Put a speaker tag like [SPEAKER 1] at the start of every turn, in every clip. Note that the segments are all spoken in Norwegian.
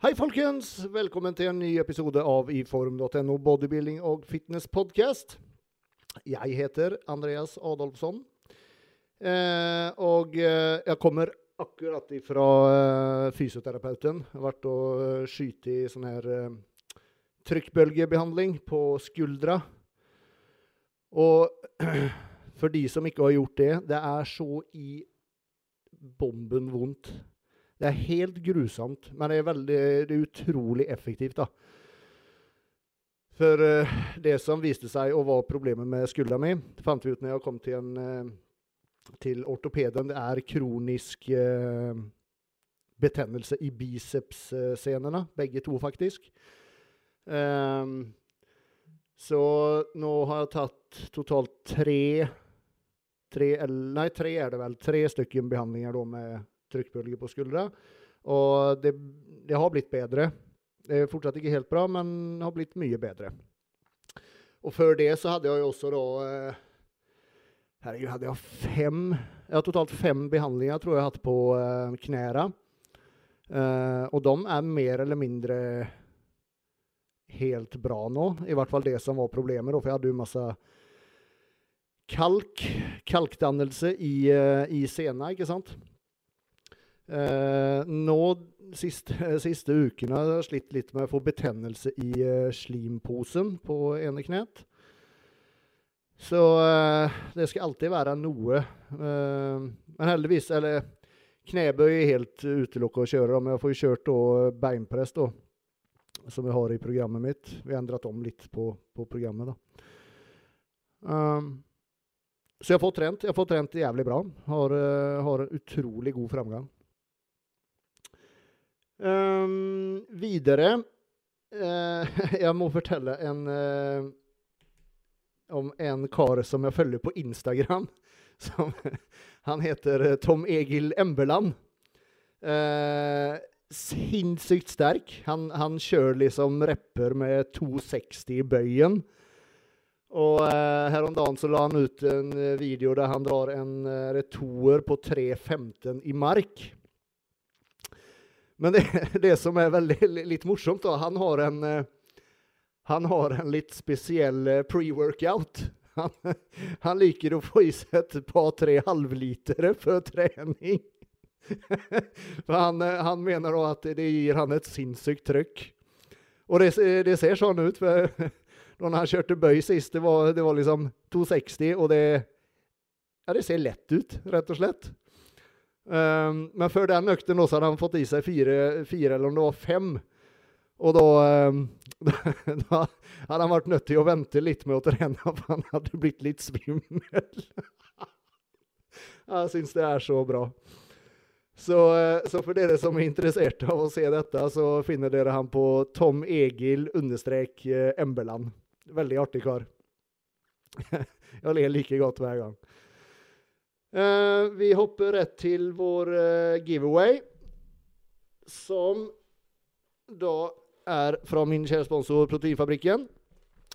[SPEAKER 1] Hei, folkens! Velkommen til en ny episode av iform.no bodybuilding og fitness podcast. Jeg heter Andreas Adolfsson. Eh, og eh, jeg kommer akkurat ifra eh, fysioterapeuten. Jeg har vært og skyte skutt i sånn her eh, trykkbølgebehandling på skuldra. Og for de som ikke har gjort det, det er så i bomben vondt. Det er helt grusomt, men det er, veldig, det er utrolig effektivt. da. For uh, det som viste seg å være problemet med skuldra mi, fant vi ut når jeg kom til, en, uh, til ortopeden, det er kronisk uh, betennelse i bicepsscenene, begge to faktisk. Um, så nå har jeg tatt totalt tre, tre Nei, tre er det vel. Tre stykker behandlinger da med trykkbølge på skuldra. Og det, det, har blitt bedre. Det er fortsatt ikke helt bra, men det har blitt mye bedre. Og før det så hadde jeg jo også da eh, Herregud, hadde jeg fem Jeg har totalt fem behandlinger tror jeg hatt på eh, knærne. Eh, og de er mer eller mindre helt bra nå. I hvert fall det som var problemet. For jeg hadde jo masse kalk, kalkdannelse i, uh, i sena, ikke sant? Eh, nå siste, siste ukene har jeg slitt litt med å få betennelse i eh, slimposen på ene knet. Så eh, det skal alltid være noe. Men heldigvis Eller knebøy er helt utelukket å kjøre, men jeg får jo kjørt beinpress, da, som jeg har i programmet mitt. Vi har endret om litt på, på programmet, da. Um, så jeg har fått trent. Jeg har fått trent jævlig bra. Har, har utrolig god framgang. Um, videre uh, Jeg må fortelle en uh, om en kar som jeg følger på Instagram. Som, han heter Tom Egil Embeland. Uh, sinnssykt sterk. Han, han kjører liksom rapper med 260 i bøyen. Og her om dagen så la han ut en video der han drar en uh, toer på 3.15 i mark. Men det, det, som er veldig litt morsomt, da, han har en, eh, han har en litt spesiell eh, pre-workout. Han, han, liker å få i seg et par-tre halvlitere før trening. For han, eh, han, mener da at det gir han et sinnssykt trykk. Og det, det ser sånn ut. for da han kjørte bøy sist, det var, det var liksom 260, og det, ja, det ser lett ut, rett og slett. Um, men før den økten også hadde han fått i seg fire, fire eller om det var fem. Og da, um, da, hadde han vært nødt til å vente litt med å trene, for han hadde blitt litt svimmel. Jeg syns det er så bra. Så, uh, så, for dere som er interessert av å se dette, så finner dere han på Tom Egil understrek uh, Embeland. Veldig artig kar. Jeg ler like godt hver gang. Uh, vi hopper rett til vår uh, giveaway, som da er fra min kjære sponsor Proteinfabrikken.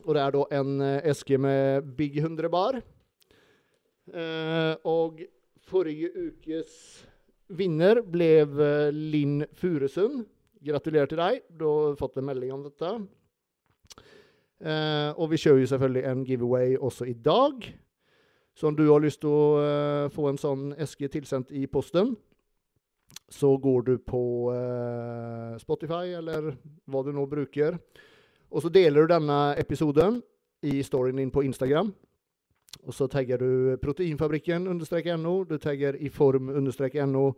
[SPEAKER 1] Og det er da en uh, eske med Big 100 bar. og forrige ukes vinner ble Linn Furesund. Gratulerer til deg. Du har fått en melding om dette. og vi kjører jo selvfølgelig en giveaway også i dag. Så om du har lyst til å uh, få en sånn eske tilsendt i posten, så går du på uh, Spotify eller hva du nå bruker. Og så deler du denne episoden i storyen din på Instagram. Og så tagger du proteinfabrikken-no, du tagger iform understrek no,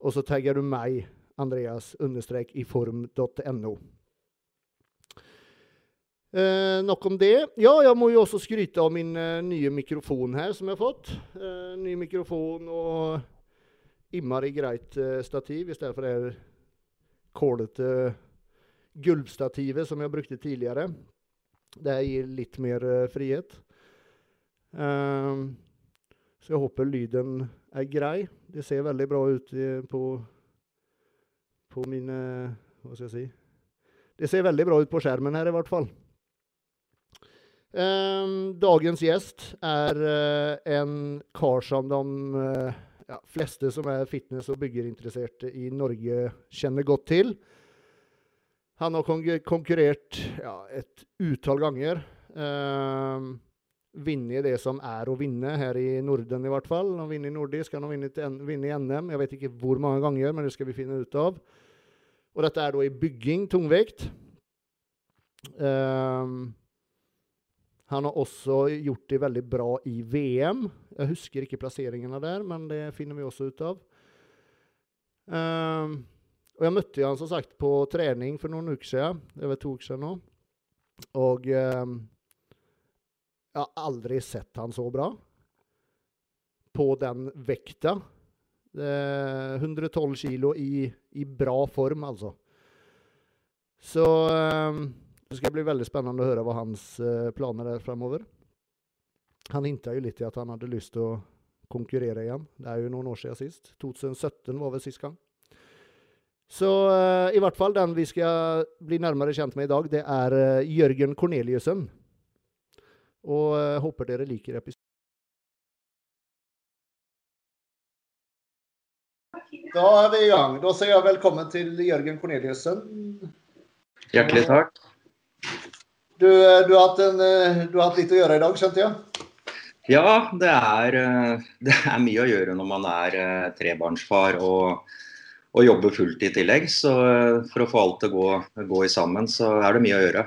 [SPEAKER 1] og så tagger du meg, Andreas understrek iform.no. Eh, nok om det. Ja, jeg må jo også skryte av min eh, nye mikrofon her, som jeg har fått. Eh, ny mikrofon og innmari greit eh, stativ, i stedet for det kålete gulvstativet som jeg brukte tidligere. Det gir litt mer eh, frihet. Eh, så jeg håper lyden er grei. Det ser veldig bra ut på, på mine Hva skal jeg si? Det ser veldig bra ut på skjermen her, i hvert fall. Um, dagens gjest er uh, en kar som de uh, ja, fleste som er fitness- og byggerinteresserte i Norge, kjenner godt til. Han har konkurrert ja, et utall ganger. Uh, vunnet det som er å vinne her i Norden, i hvert fall. Han vinner i nordisk, han har vunnet i NM. Jeg vet ikke hvor mange ganger, men det skal vi finne ut av. Og dette er da i bygging, tungvekt. Um, han har også gjort det veldig bra i VM. Jeg husker ikke plasseringene der, men det finner vi også ut av. Um, og jeg møtte han som sagt på trening for noen uker siden. Det var to uker siden nå. Og um, jeg har aldri sett han så bra. På den vekta. Eh, 112 kilo i, i, bra form, altså. Så eh, det skal bli veldig spennende å høre hva hans eh, planer er fremover. Han hinta jo litt i at han hadde lyst til å konkurrere igjen. Det er jo noen år siden sist. 2017 var vel sist gang. Så uh, i hvert fall den vi skal bli nærmere kjent med i dag, det er uh, Jørgen Korneliussen. Og uh, håper dere liker episoden. Da er vi i gang. Da sier jeg velkommen til Jørgen Korneliussen.
[SPEAKER 2] Hjertelig takk.
[SPEAKER 1] Du, eh, du, har en, eh, du, har hatt litt å gjøre i dag, skjønte jeg?
[SPEAKER 2] Ja, det er, det er, mye å gjøre når man er trebarnsfar og, og jobber fullt i tillegg. Så for å få alt til å gå, gå sammen, så er det mye å gjøre.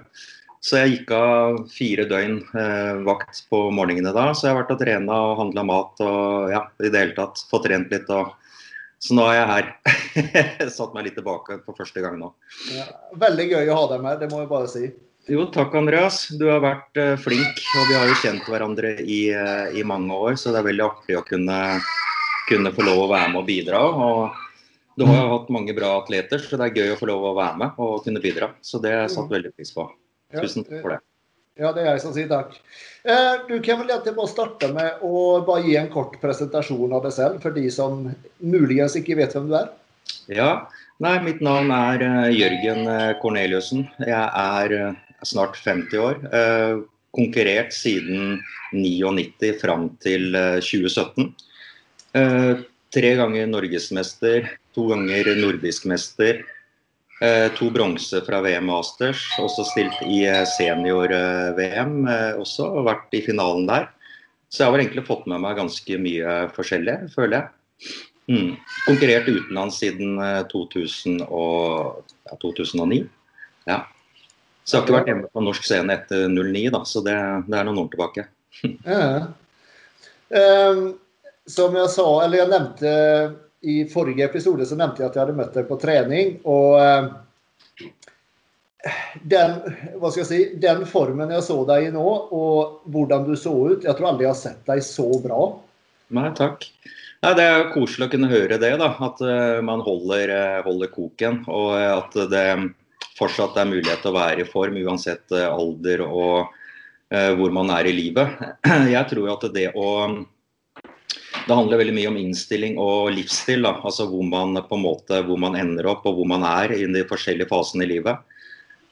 [SPEAKER 2] Så jeg gikk av fire døgn eh, vakt på morgenene da. Så jeg har vært og trena og handla mat og ja, i det hele tatt fått trent litt. Og... Så nå er jeg her. Satt meg litt tilbake for første gang nå.
[SPEAKER 1] Ja, veldig gøy å ha deg med, det må jeg bare si.
[SPEAKER 2] Jo, takk Andreas. Du har vært uh, flink. Og vi har jo kjent hverandre i, uh, i, mange år, så det er veldig artig å kunne, kunne få lov å være med og bidra. Og du har jo hatt mange bra atleter, så det er gøy å få lov å være med og kunne bidra. Så det har jeg satt mm. veldig pris på. Tusen takk for det.
[SPEAKER 1] Ja, det er jeg som sier takk. Eh, du kan vel egentlig bare starte med å bare gi en kort presentasjon av deg selv, for de som muligens ikke vet hvem du er?
[SPEAKER 2] Ja, nei, mitt navn er uh, Jørgen Korneliussen. Jeg er uh, snart 50 år. Uh, konkurrert siden 99 fram til 2017. tre ganger norgesmester, to ganger nordisk mester, Eh, to bronse fra VM Masters, også stilt i eh, senior-VM eh, også, og vært i finalen der. Så jeg har egentlig fått med meg ganske mye forskjellig, føler jeg. Mm. Konkurrert utenlands siden 2000 og, ja, 2009. Ja. Så jeg har ikke vært hjemme på norsk scene etter 09, da, så det, det er noen år tilbake.
[SPEAKER 1] ja. um, som jeg sa, eller jeg nevnte i forrige episode så nevnte jeg at jeg hadde møtt deg på trening. Og eh, den, hva skal jeg si, den formen jeg så deg i nå, og hvordan du så ut Jeg tror aldri jeg har sett deg så bra.
[SPEAKER 2] Nei, takk. Nei, det er koselig å kunne høre det. da, At uh, man holder, uh, holder, koken. Og at det fortsatt er mulighet til å være i form uansett uh, alder og hvor man er i livet. Jeg tror at det å det handler veldig mye om innstilling og livsstil. Da. Altså hvor man, på en måte, hvor man ender opp og hvor man er i de forskjellige fasene i livet.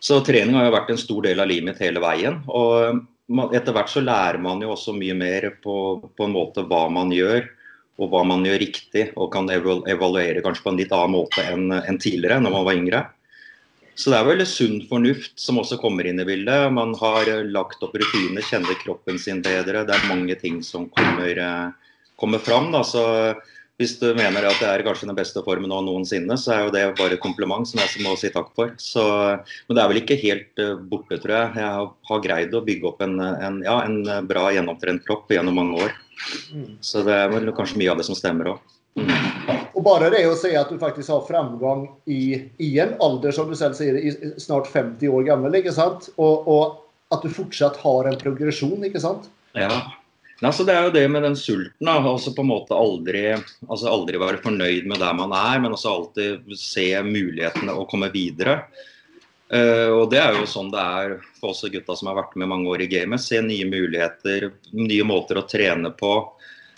[SPEAKER 2] Så trening har jo vært en stor del av livet mitt hele veien. og Etter hvert så lærer man jo også mye mer på, på en måte hva man gjør og hva man gjør riktig, og kan evaluere kanskje på en litt annen måte enn, enn tidligere, når man var yngre. Så det er vel sunn fornuft som også kommer inn i bildet. Man har lagt opp rutiner, kjenner kroppen sin bedre. Det er mange ting som kommer, kommer fram. Da. Så hvis du mener at det er kanskje den beste formen nå noensinne, så er jo det bare et kompliment som jeg må si takk for. Så, men det er vel ikke helt borte, tror jeg. Jeg har, har greid å bygge opp en, en, ja, en bra gjennomtrent kropp gjennom mange år. Mm. Så det er vel kanskje mye av det som stemmer òg. Mm.
[SPEAKER 1] Og bare det å si at du faktisk har framgang i, i, en alder som du selv sier, i snart 50 år gammel, ikke sant? Og, og at du fortsatt har en progresjon, ikke sant?
[SPEAKER 2] Ja, Altså, det er jo det med den sulten. Da. Altså på en måte aldri, altså aldri være fornøyd med der man er, men også alltid se mulighetene og komme videre. Uh, og Det er jo sånn det er for oss gutta som har vært med mange år i gamet. Se nye muligheter, nye måter å trene på.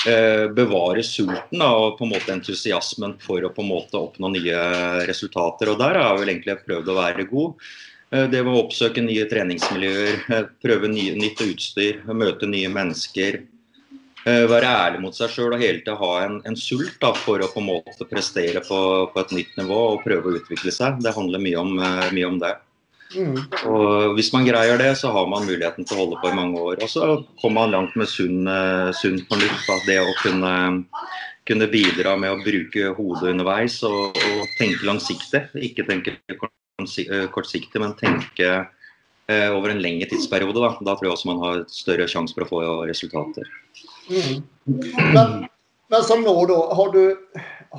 [SPEAKER 2] Uh, bevare sulten og på en måte entusiasmen for å på en måte oppnå nye resultater. og Der har jeg vel egentlig prøvd å være god. Det det å oppsøke nye treningsmiljøer, prøve nye, nytt utstyr, møte nye mennesker. Eh, være ærlig mot seg sjøl og hele tida ha en, en sult da, for å på en måte prestere på, på, et nytt nivå og prøve å utvikle seg. Det handler mye om, eh, mye om det. Mm. Og Hvis man greier det, så har man muligheten til å holde på i mange år. Og så kommer man langt med sunn, sunn fornuft. Det å kunne, kunne, bidra med å bruke hodet underveis og, og tenke langsiktig. Ikke tenke kortsiktig, men tenke eh, over en lengre tidsperiode. Da. da tror jeg også man har større sjanse for å få resultater.
[SPEAKER 1] Mm. Men, men som nå, da, har du,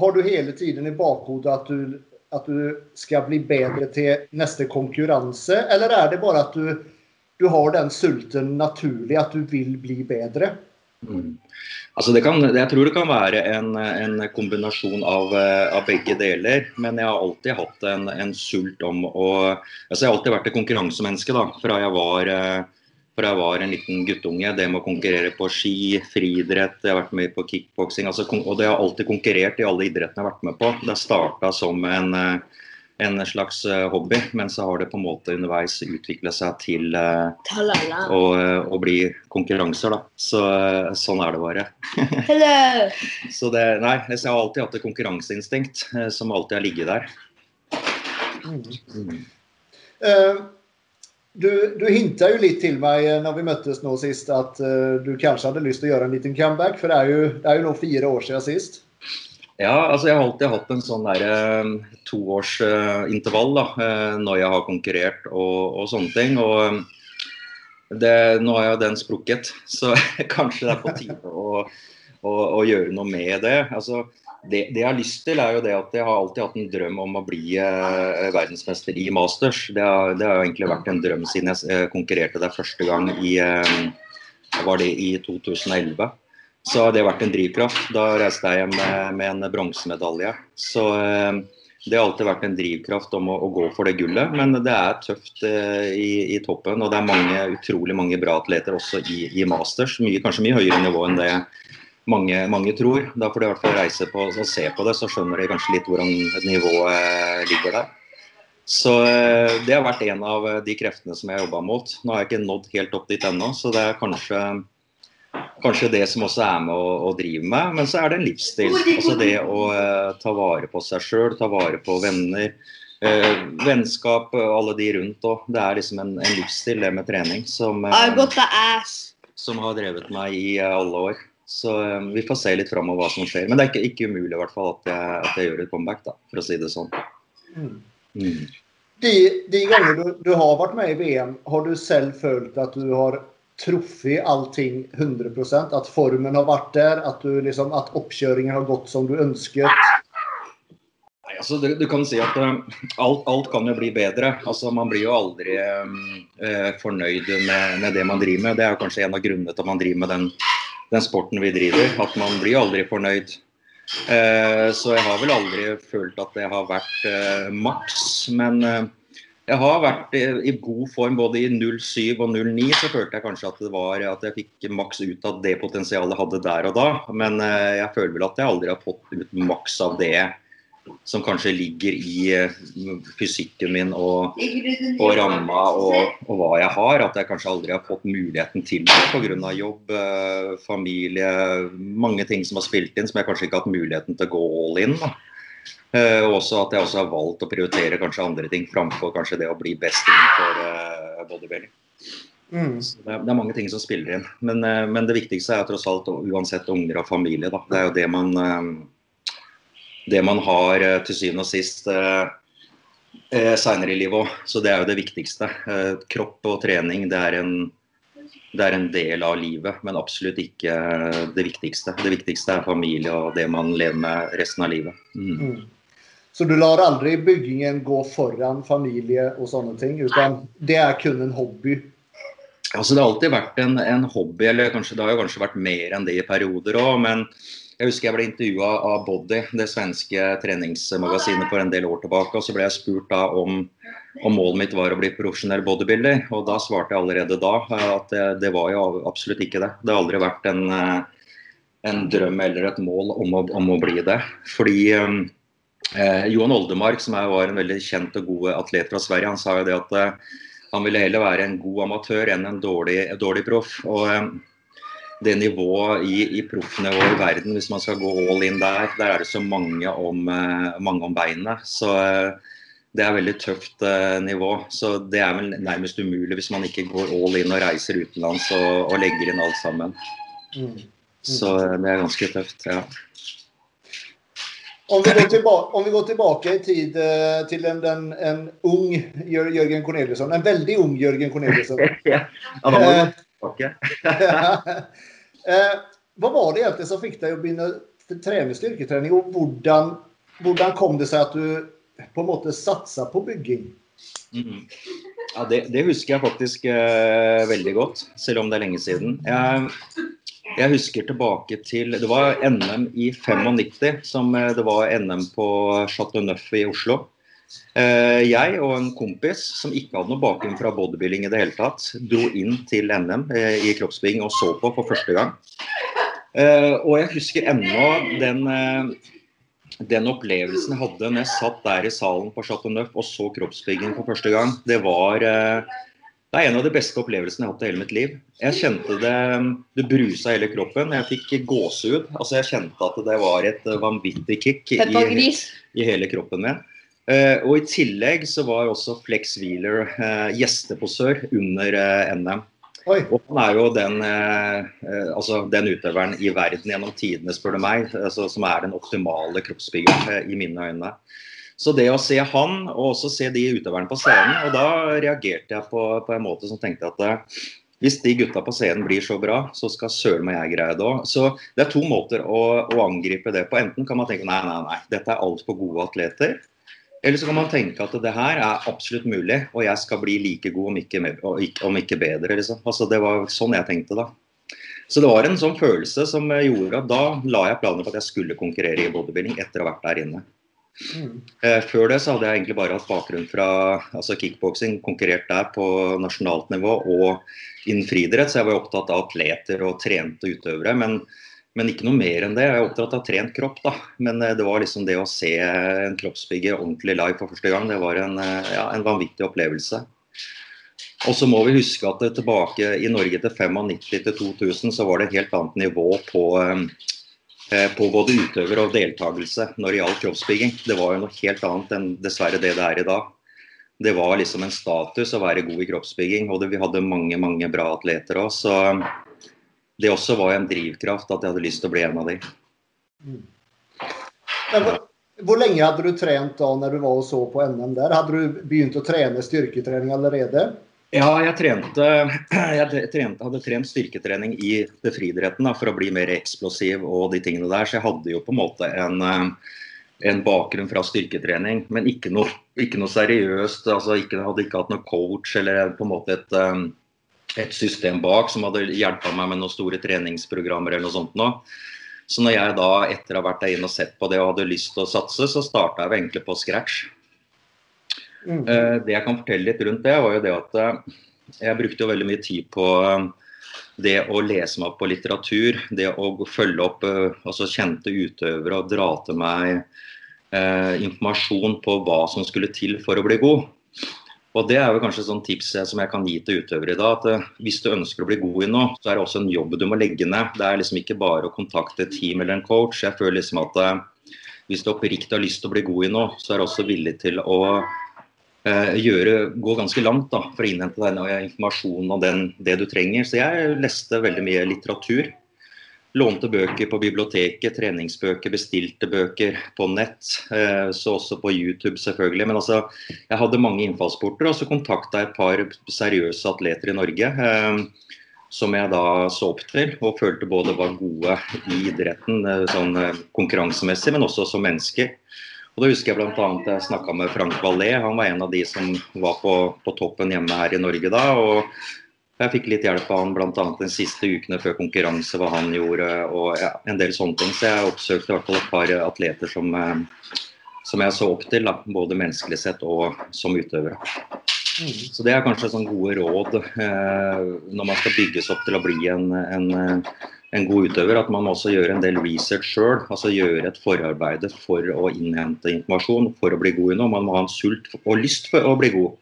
[SPEAKER 1] har du hele tiden i bakhodet at du at du skal bli bedre til neste konkurranse, eller er det bare at du, du har den sulten naturlig, at du vil bli bedre?
[SPEAKER 2] Mm. Altså kan, jeg tror det kan være en, en kombinasjon av, av, begge deler. Men jeg har alltid hatt en, en sult om å altså Jeg har alltid vært et konkurransemenneske da, fra jeg var fra jeg var en liten guttunge. Det med å konkurrere på ski, friidrett, jeg har vært med på kickboksing. Altså, og det har alltid konkurrert i alle idrettene jeg har vært med på. Det starta som en, eh, en, slags eh, hobby, men så har det på en måte underveis utvikla seg til uh, å, å, bli konkurranser, da. Så, sånn er det bare. så det, nei, jeg har alltid hatt et konkurranseinstinkt som alltid har ligget der. Mm.
[SPEAKER 1] Uh, du, du hinta jo litt til meg eh, når vi møttes nå sist, at uh, du kanskje hadde lyst til å gjøre en liten comeback. For det er jo, det er jo nå fire år siden sist.
[SPEAKER 2] Ja, altså jeg har alltid hatt en sånn der, uh, toårsintervall uh, da, når jeg har konkurrert og, og sånne ting. og det, nå har jo den sprukket, så kanskje det er på tide å, å, å, gjøre noe med det. Altså, det, det, jeg har lyst til, er jo det at jeg har alltid hatt en drøm om å bli eh, verdensmester i masters. Det har, det har, egentlig vært en drøm siden jeg eh, konkurrerte der første gang i, eh, var det i 2011. Så har det vært en drivkraft. Da reiste jeg hjem med, med en bronsemedalje. Så eh, det har alltid vært en drivkraft om å, å, gå for det gullet. Men det er tøft eh, i, i, toppen. Og det er mange, utrolig mange bra atleter også i, i masters. Mye, kanskje mye høyere nivå enn det mange, mange, tror. Da får de i hvert fall reise på og se på det, så skjønner de kanskje litt hvordan nivået ligger der. Så eh, det har vært en av de kreftene som jeg har jobba mot. Nå har jeg ikke nådd helt opp dit ennå, så det er kanskje, kanskje det som også er med å, å, drive med. Men så er det en livsstil. Altså det å uh, ta vare på seg sjøl, ta vare på venner. Uh, vennskap, alle de rundt òg. Det er liksom en, en, livsstil, det med trening, som, uh, som har drevet meg i alle år. Så um, vi får se litt framover hva som skjer. Men det er ikke, ikke umulig i hvert fall at jeg, at jeg, gjør et comeback, da, for å si det sånn. Mm.
[SPEAKER 1] Mm. De, de ganger du, du, har vært med i VM, har du selv følt at du har truffet allting 100% At formen har vært der, at, du, liksom, at oppkjøringen har gått som du ønsket?
[SPEAKER 2] Nei, altså, du, du, kan si at uh, alt, alt, kan jo bli bedre. Altså, man blir jo aldri um, uh, fornøyd med, med, det man driver med. Det er jo kanskje en av grunnene til at man driver med den den sporten vi driver. At man blir aldri fornøyd. Eh, så jeg har vel aldri følt at det har vært eh, maks. Men eh, jeg har vært i, god form både i 07 og 09. Så følte jeg kanskje at det var at jeg fikk maks ut av det potensialet jeg hadde der og da. Men jeg føler vel at jeg aldri har fått ut maks av det som kanskje ligger i eh, fysikken min og, og ramma og, og, hva jeg har. At jeg kanskje aldri har fått muligheten til det pga. jobb, eh, familie, mange ting som har spilt inn som jeg kanskje ikke har hatt muligheten til å gå all in. Da. Eh, og også at jeg også har valgt å prioritere kanskje andre ting framfor kanskje det å bli best innenfor bodybuilding. Mm. Det, er, det, er, mange ting som spiller inn. Men, men, det viktigste er tross alt uansett unger og familie. Da. Det er jo det man det man har eh, til syvende og sist eh, eh seinere i livet òg. Så det er jo det viktigste. Kropp og trening det er, en, det er, en, del av livet, men absolutt ikke det viktigste. Det viktigste er familie og det man lever med resten av livet. Mm. Mm.
[SPEAKER 1] Så du lar aldri byggingen gå foran familie og sånne ting, utan det er kun en hobby?
[SPEAKER 2] Altså Det har alltid vært en, en hobby, eller kanskje, det har jo kanskje vært mer enn det i perioder òg. Men jeg husker jeg ble intervjua av Body, det svenske treningsmagasinet, for en del år tilbake. og Så ble jeg spurt da om, om målet mitt var å bli profesjonell bodybuilder. Og da svarte jeg allerede da at det, det var jo absolutt ikke det. Det har aldri vært en, en drøm eller et mål om å, om å bli det. Fordi eh, Johan Oldemark, som var en veldig kjent og god atlet fra Sverige, han sa jo det at eh, han ville heller være en god amatør enn en dårlig, dårlig proff. Og eh, det nivået i, i proffnivået i verden, hvis man skal gå all in der, der er det så mange om, uh, mange om beinet. Så uh, det er veldig tøft eh, nivå. Så det er vel nærmest umulig hvis man ikke går all in og reiser utenlands og, og legger inn alt sammen. Mm. Så eh, det er ganske tøft, ja.
[SPEAKER 1] Om vi, går tilbake, om vi går tilbake i tid eh, til en, en, en ung Jørgen Corneliusson. En veldig ung Jørgen Corneliusson.
[SPEAKER 2] ja, da må vi gå tilbake.
[SPEAKER 1] Hva var det egentlig som fikk deg å begynne trene styrketrening, og hvordan kom det seg at du på en måte satsa på bygging?
[SPEAKER 2] Mm. Ja, det, det, husker jeg faktisk eh, veldig godt, selv om det er lenge siden. Jeg, jeg, husker tilbake til Det var NM i 95, som eh, det var NM på Chateau Neuf i Oslo. Eh, jeg og en kompis som ikke hadde noe bakgrunn fra bodybuilding i det hele tatt, dro inn til NM eh, i kroppsbygging og så på for første gang. Eh, og jeg husker ennå den den opplevelsen jeg hadde når jeg satt der i salen på Chateau Neuf og så kroppsbygging for første gang, det var det er en av de beste opplevelsene jeg har hatt i hele mitt liv. Jeg kjente det det brusa hele kroppen. Jeg fikk gåsehud. Altså, jeg kjente at det var et vanvittig kick i, i hele kroppen min. Uh, og I tillegg så var også Flex Wheeler uh, gjesteposør under uh, NM. Oi. Og han er jo den, altså den, utøveren i verden gjennom tidene, spør du meg, altså, som er den optimale kroppsbyggeren i mine øyne. Så det å se han, og også se de utøverne på scenen, og da reagerte jeg på, på en måte som tenkte at hvis de gutta på scenen blir så bra, så skal søren meg jeg greie det òg. Så det er to måter å, å, angripe det på. Enten kan man tenke nei, nei, nei, dette er altfor gode atleter. Eller så kan man tenke at det her er absolutt mulig, og jeg skal bli like god, om ikke, om ikke bedre. Liksom. Altså, det var sånn jeg tenkte da. Så det var en sånn følelse som gjorde at da la jeg planer på at jeg skulle konkurrere i bodybuilding etter å ha vært der inne. Mm. Eh, før det så hadde jeg egentlig bare hatt bakgrunn fra altså kickboksing, konkurrert der på nasjonalt nivå og innen friidrett, så jeg var opptatt av atleter og trente utøvere. Men men ikke noe mer enn det. Jeg er opptatt av trent kropp, da. Men eh, det var liksom det å se en kroppsbygger ordentlig live for første gang, det var en, eh, ja, en vanvittig opplevelse. Og så må vi huske at tilbake i Norge til 95 til 2000 så var det et helt annet nivå på, eh, på både utøver og deltakelse når det gjaldt kroppsbygging. Det var jo noe helt annet enn dessverre det det er i dag. Det var liksom en status å være god i kroppsbygging, og det, vi hadde mange mange bra atleter òg det også var en drivkraft at jeg hadde lyst til å bli en av de. Mm.
[SPEAKER 1] Hvor, hvor, lenge hadde du trent da når du var og så på NM der? Hadde du begynt å trene styrketrening allerede?
[SPEAKER 2] Ja, jeg, trente, jeg trente, hadde trent styrketrening i friidretten for å bli mer eksplosiv og de tingene der. Så jeg hadde jo på en måte en, eh, en bakgrunn fra styrketrening, men ikke noe, ikke noe seriøst. altså ikke, Hadde ikke hatt noe coach eller på en måte et eh, et system bak som hadde hjulpet meg med noen store treningsprogrammer eller noe sånt nå. Så når jeg da etter å ha vært der inne og sett på det og hadde lyst til å satse, så starta jeg egentlig på scratch. Mm. Uh, det jeg kan fortelle litt rundt det, var jo det at uh, jeg brukte jo veldig mye tid på uh, det å lese meg opp på litteratur, det å følge opp altså kjente utøvere og dra til meg informasjon på hva som skulle til for å bli god. Og Det er jo kanskje sånn tips som jeg kan gi til utøvere i dag. at eh, Hvis du ønsker å bli god i noe, så er det også en jobb du må legge ned. Det er liksom ikke bare å kontakte et team eller en coach. Jeg føler liksom at eh, hvis du oppriktig har lyst til å bli god i noe, så er du også villig til å eh, gjøre, gå ganske langt da, for å innhente den informasjonen og den, det du trenger. Så jeg leste veldig mye litteratur. Lånte bøker på biblioteket, treningsbøker, bestilte bøker på nett. Eh, så også på YouTube, selvfølgelig. Men altså, jeg hadde mange innfallsporter. Og så kontakta jeg et par seriøse atleter i Norge. Eh, som jeg da så opp til og følte både var gode i idretten eh, sånn konkurransemessig, men også som mennesker. Og da husker jeg bl.a. jeg snakka med Frank Vallet. Han var en av de som var på, på toppen hjemme her i Norge da. og jeg fikk litt hjelp av han bl.a. de siste ukene før konkurranse, hva han gjorde og ja, en del sånne ting. Så jeg oppsøkte i hvert fall et par atleter som, eh, som jeg så opp til, da, både menneskelig sett og som utøvere. Så det er kanskje sånn gode råd eh, når man skal bygges opp til å bli en, en, en god utøver, at man også gjøre en del research sjøl. Altså gjøre et forarbeide for å innhente informasjon for å bli god i noe. Man må ha en sult og lyst for å bli god.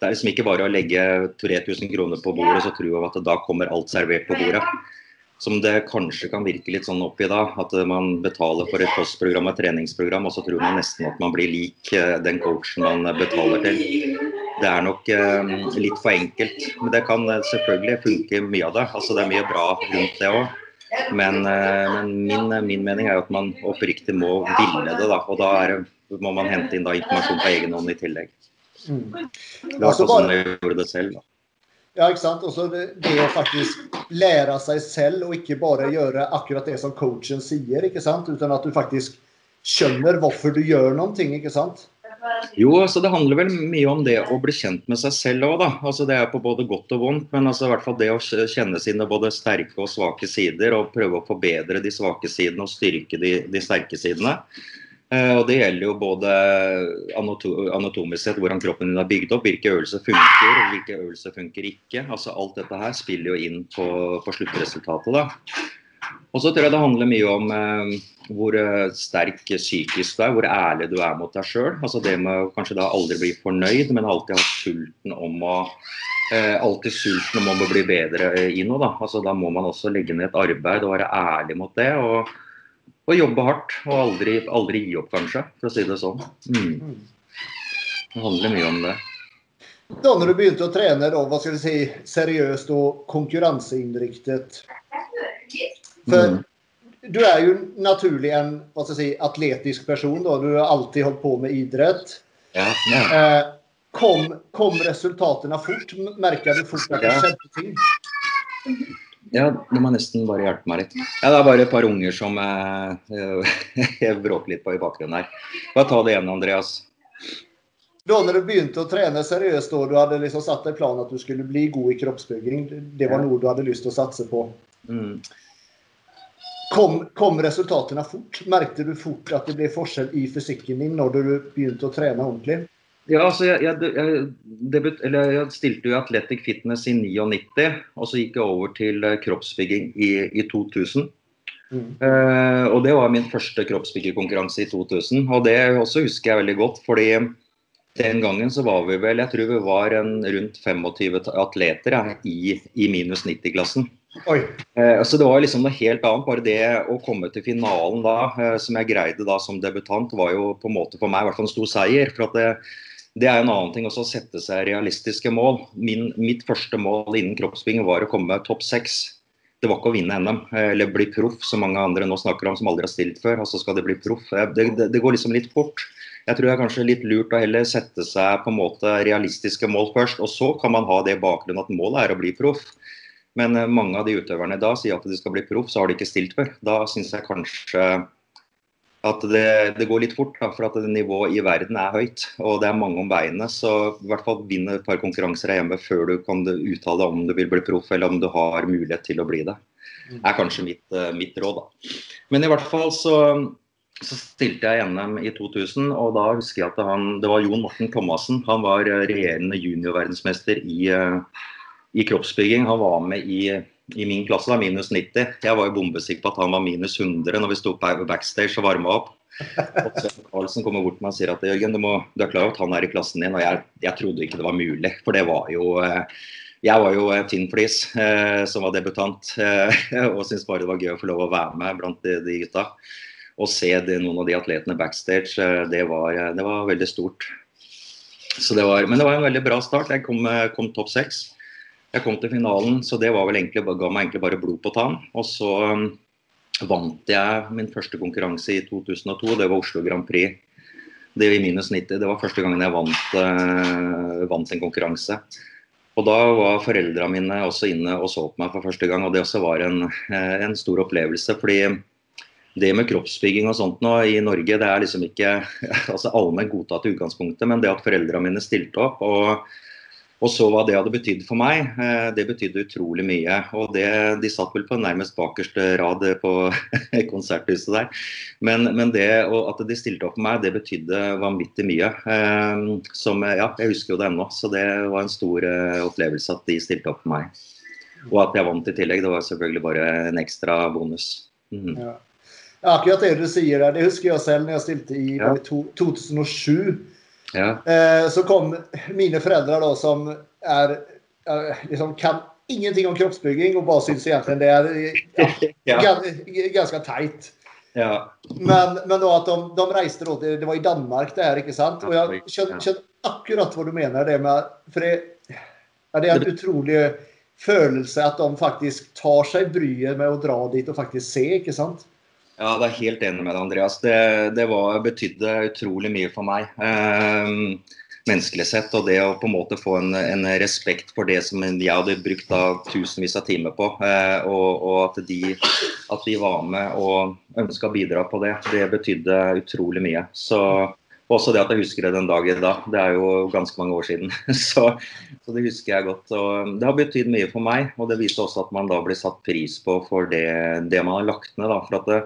[SPEAKER 2] Det er liksom ikke bare å legge 3000 kroner på bordet så tro at da kommer alt servert på bordet. som det kanskje kan virke litt sånn oppi da. At man betaler for et kostprogram og et treningsprogram, og så tror man nesten at man blir lik eh, den coachen man betaler til. Det er nok eh, litt for enkelt. Men det kan eh, selvfølgelig funke mye av det. Altså Det er mye bra rundt det òg. Men, men min, min, mening er jo at man oppriktig må ville det. da, Og da er, må man hente inn da informasjon på egen hånd i tillegg. Mm. Det var sånn jeg gjorde det selv. da.
[SPEAKER 1] Ja, ikke sant. Også det, det å faktisk lære seg selv, og ikke bare gjøre akkurat det som coachen sier, ikke sant? uten at du faktisk skjønner hvorfor du gjør noen ting, ikke sant?
[SPEAKER 2] Jo, altså det handler vel mye om det å bli kjent med seg selv òg, da. Altså det er på både godt og vondt, men altså i hvert fall det å kjenne sine både sterke og svake sider, og prøve å forbedre de svake sidene og styrke de, de sterke sidene. Eh, og Det gjelder jo både anatomisk sett, hvordan kroppen din er bygd opp, hvilke øvelser funker og hvilke øvelser funker ikke. Altså Alt dette her spiller jo inn på, på sluttresultatet. da. Og så tror jeg det handler mye om eh, hvor eh, sterk psykisk du er, hvor ærlig du er mot deg sjøl. Altså det med å kanskje da aldri bli fornøyd, men alltid ha sulten om å eh, alltid sulten om å bli bedre i noe. Da. Altså da må man også legge ned et arbeid og være ærlig mot det. og og jobbe hardt og aldri, aldri, gi opp, kanskje, for å si det sånn. Mm. Det handler mye om det.
[SPEAKER 1] Da når du begynte å trene da, hva skal si, seriøst og konkurranseinnriktet For mm. du er jo naturlig en hva skal jeg si, atletisk person. Da. Du har alltid holdt på med idrett.
[SPEAKER 2] Ja, ja.
[SPEAKER 1] Eh, kom, kom resultatene fort? Merka du fort at det skjedde ting?
[SPEAKER 2] Ja, du må nesten bare hjelpe meg litt. Ja, Det er bare et par unger som eh, jeg bråker litt på i bakgrunnen her. Bare ta det igjen, Andreas.
[SPEAKER 1] Da når du begynte å trene seriøst, og du hadde liksom satt deg planen at du skulle bli god i kroppsbygging, det var noe du hadde lyst til å satse på. Mm. Kom, kom, resultatene fort? Merkte du fort at det ble forskjell i fysikken din når du begynte å trene ordentlig?
[SPEAKER 2] Ja, altså jeg, jeg, jeg, debut, jeg, stilte jo Athletic Fitness i 99, og så gikk jeg over til eh, kroppsbygging i, i 2000. Mm. Uh, og det var min første kroppsbyggerkonkurranse i 2000. Og det også husker jeg veldig godt, fordi den gangen så var vi vel, jeg tror vi var en, rundt 25 atleter ja, i, i, minus 90-klassen. Uh, så det var liksom noe helt annet. Bare det å komme til finalen da, uh, som jeg greide da som debutant, var jo på en måte for meg i hvert fall en stor seier. for at det det er en annen ting også å sette seg realistiske mål. Min, mitt første mål innen kroppsbygging var å komme topp seks. Det var ikke å vinne NM eller bli proff, som mange andre nå snakker om som aldri har stilt før. og så skal de bli proff. Det, det, det, går liksom litt fort. Jeg tror det er kanskje litt lurt å heller sette seg på en måte realistiske mål først. Og så kan man ha det bakgrunnen at målet er å bli proff. Men eh, mange av de utøverne da sier at de skal bli proff, så har de ikke stilt før. Da syns jeg kanskje at det, det, går litt fort, da, for at nivået i verden er høyt. Og det er mange om veiene. Så i hvert fall vinn et par konkurranser her hjemme før du kan uttale om du vil bli proff, eller om du har mulighet til å bli det. Det er kanskje mitt, eh, mitt råd, da. Men i hvert fall så, så, stilte jeg NM i 2000, og da husker jeg at han, det var Jon Morten Thomassen. Han var eh, regjerende juniorverdensmester i, eh, i kroppsbygging. Han var med i i min klasse var minus 90. Jeg var jo bombesikker på at han var minus 100 når vi sto backstage og varma opp. Og så Karlsen kommer bort meg og sier at Jørgen, du, må, du er klar over at han er i klassen din. Og jeg, jeg, trodde ikke det var mulig, for det var jo eh, Jeg var jo tynn flis eh, som var debutant, eh, og syntes bare det var gøy å få lov å være med blant de, de gutta. Å se det, noen av de atletene backstage, eh, det var, eh, det var veldig stort. Var, men det var en veldig bra start. Jeg kom, kom topp seks. Jeg kom til finalen, så det var vel egentlig, ga meg egentlig bare blod på tann. Og så um, vant jeg min første konkurranse i 2002. Det var Oslo Grand Prix. Det i minus 90. Det var første gangen jeg vant, uh, vant en konkurranse. Og da var foreldrene mine også inne og så på meg for første gang, og det også var en, uh, en stor opplevelse. fordi det med kroppsbygging og sånt nå i Norge, det er liksom ikke altså allment godtatt i utgangspunktet, men det at foreldrene mine stilte opp og og så hva det hadde betydd for meg, eh, det betydde utrolig mye. Og det, De satt vel på nærmest bakerste rad på konserthuset der. Men, men det at de stilte opp for meg, det betydde vanvittig mye. Eh, som, ja, Jeg husker jo det ennå, så det var en stor eh, opplevelse at de stilte opp for meg. Og at jeg vant i tillegg, det var selvfølgelig bare en ekstra bonus. Mm.
[SPEAKER 1] Ja. Akkurat det du sier der, det husker jeg selv når jeg stilte i ja. 2007.
[SPEAKER 2] Ja.
[SPEAKER 1] Eh, så kom mine foreldre, da, som er, er liksom kan ingenting om kroppsbygging og bare syns egentlig det er ja, ganske teit.
[SPEAKER 2] Ja.
[SPEAKER 1] Men, men att de, de reiste da, det, var i Danmark det her, ikke sant? Og jeg kjenner akkurat hva du mener det med, for det, det er en utrolig følelse at de faktisk tar seg bryet med å dra dit og faktisk se, ikke sant?
[SPEAKER 2] Ja, det er helt enig med deg, Andreas. Det, det var, betydde utrolig mye for meg. Eh, menneskelig sett. Og det å på en måte få en, en respekt for det som jeg hadde brukt da tusenvis av timer på, eh, og, og at, de, at, de, var med og ønska å bidra på det, det betydde utrolig mye. Så også det at jeg husker det den dag i. Det er jo ganske mange år siden. Så, så det husker jeg godt. Og det har betydd mye for meg. Og det viser også at man da blir satt pris på for det, det man har lagt ned. Da. For at det,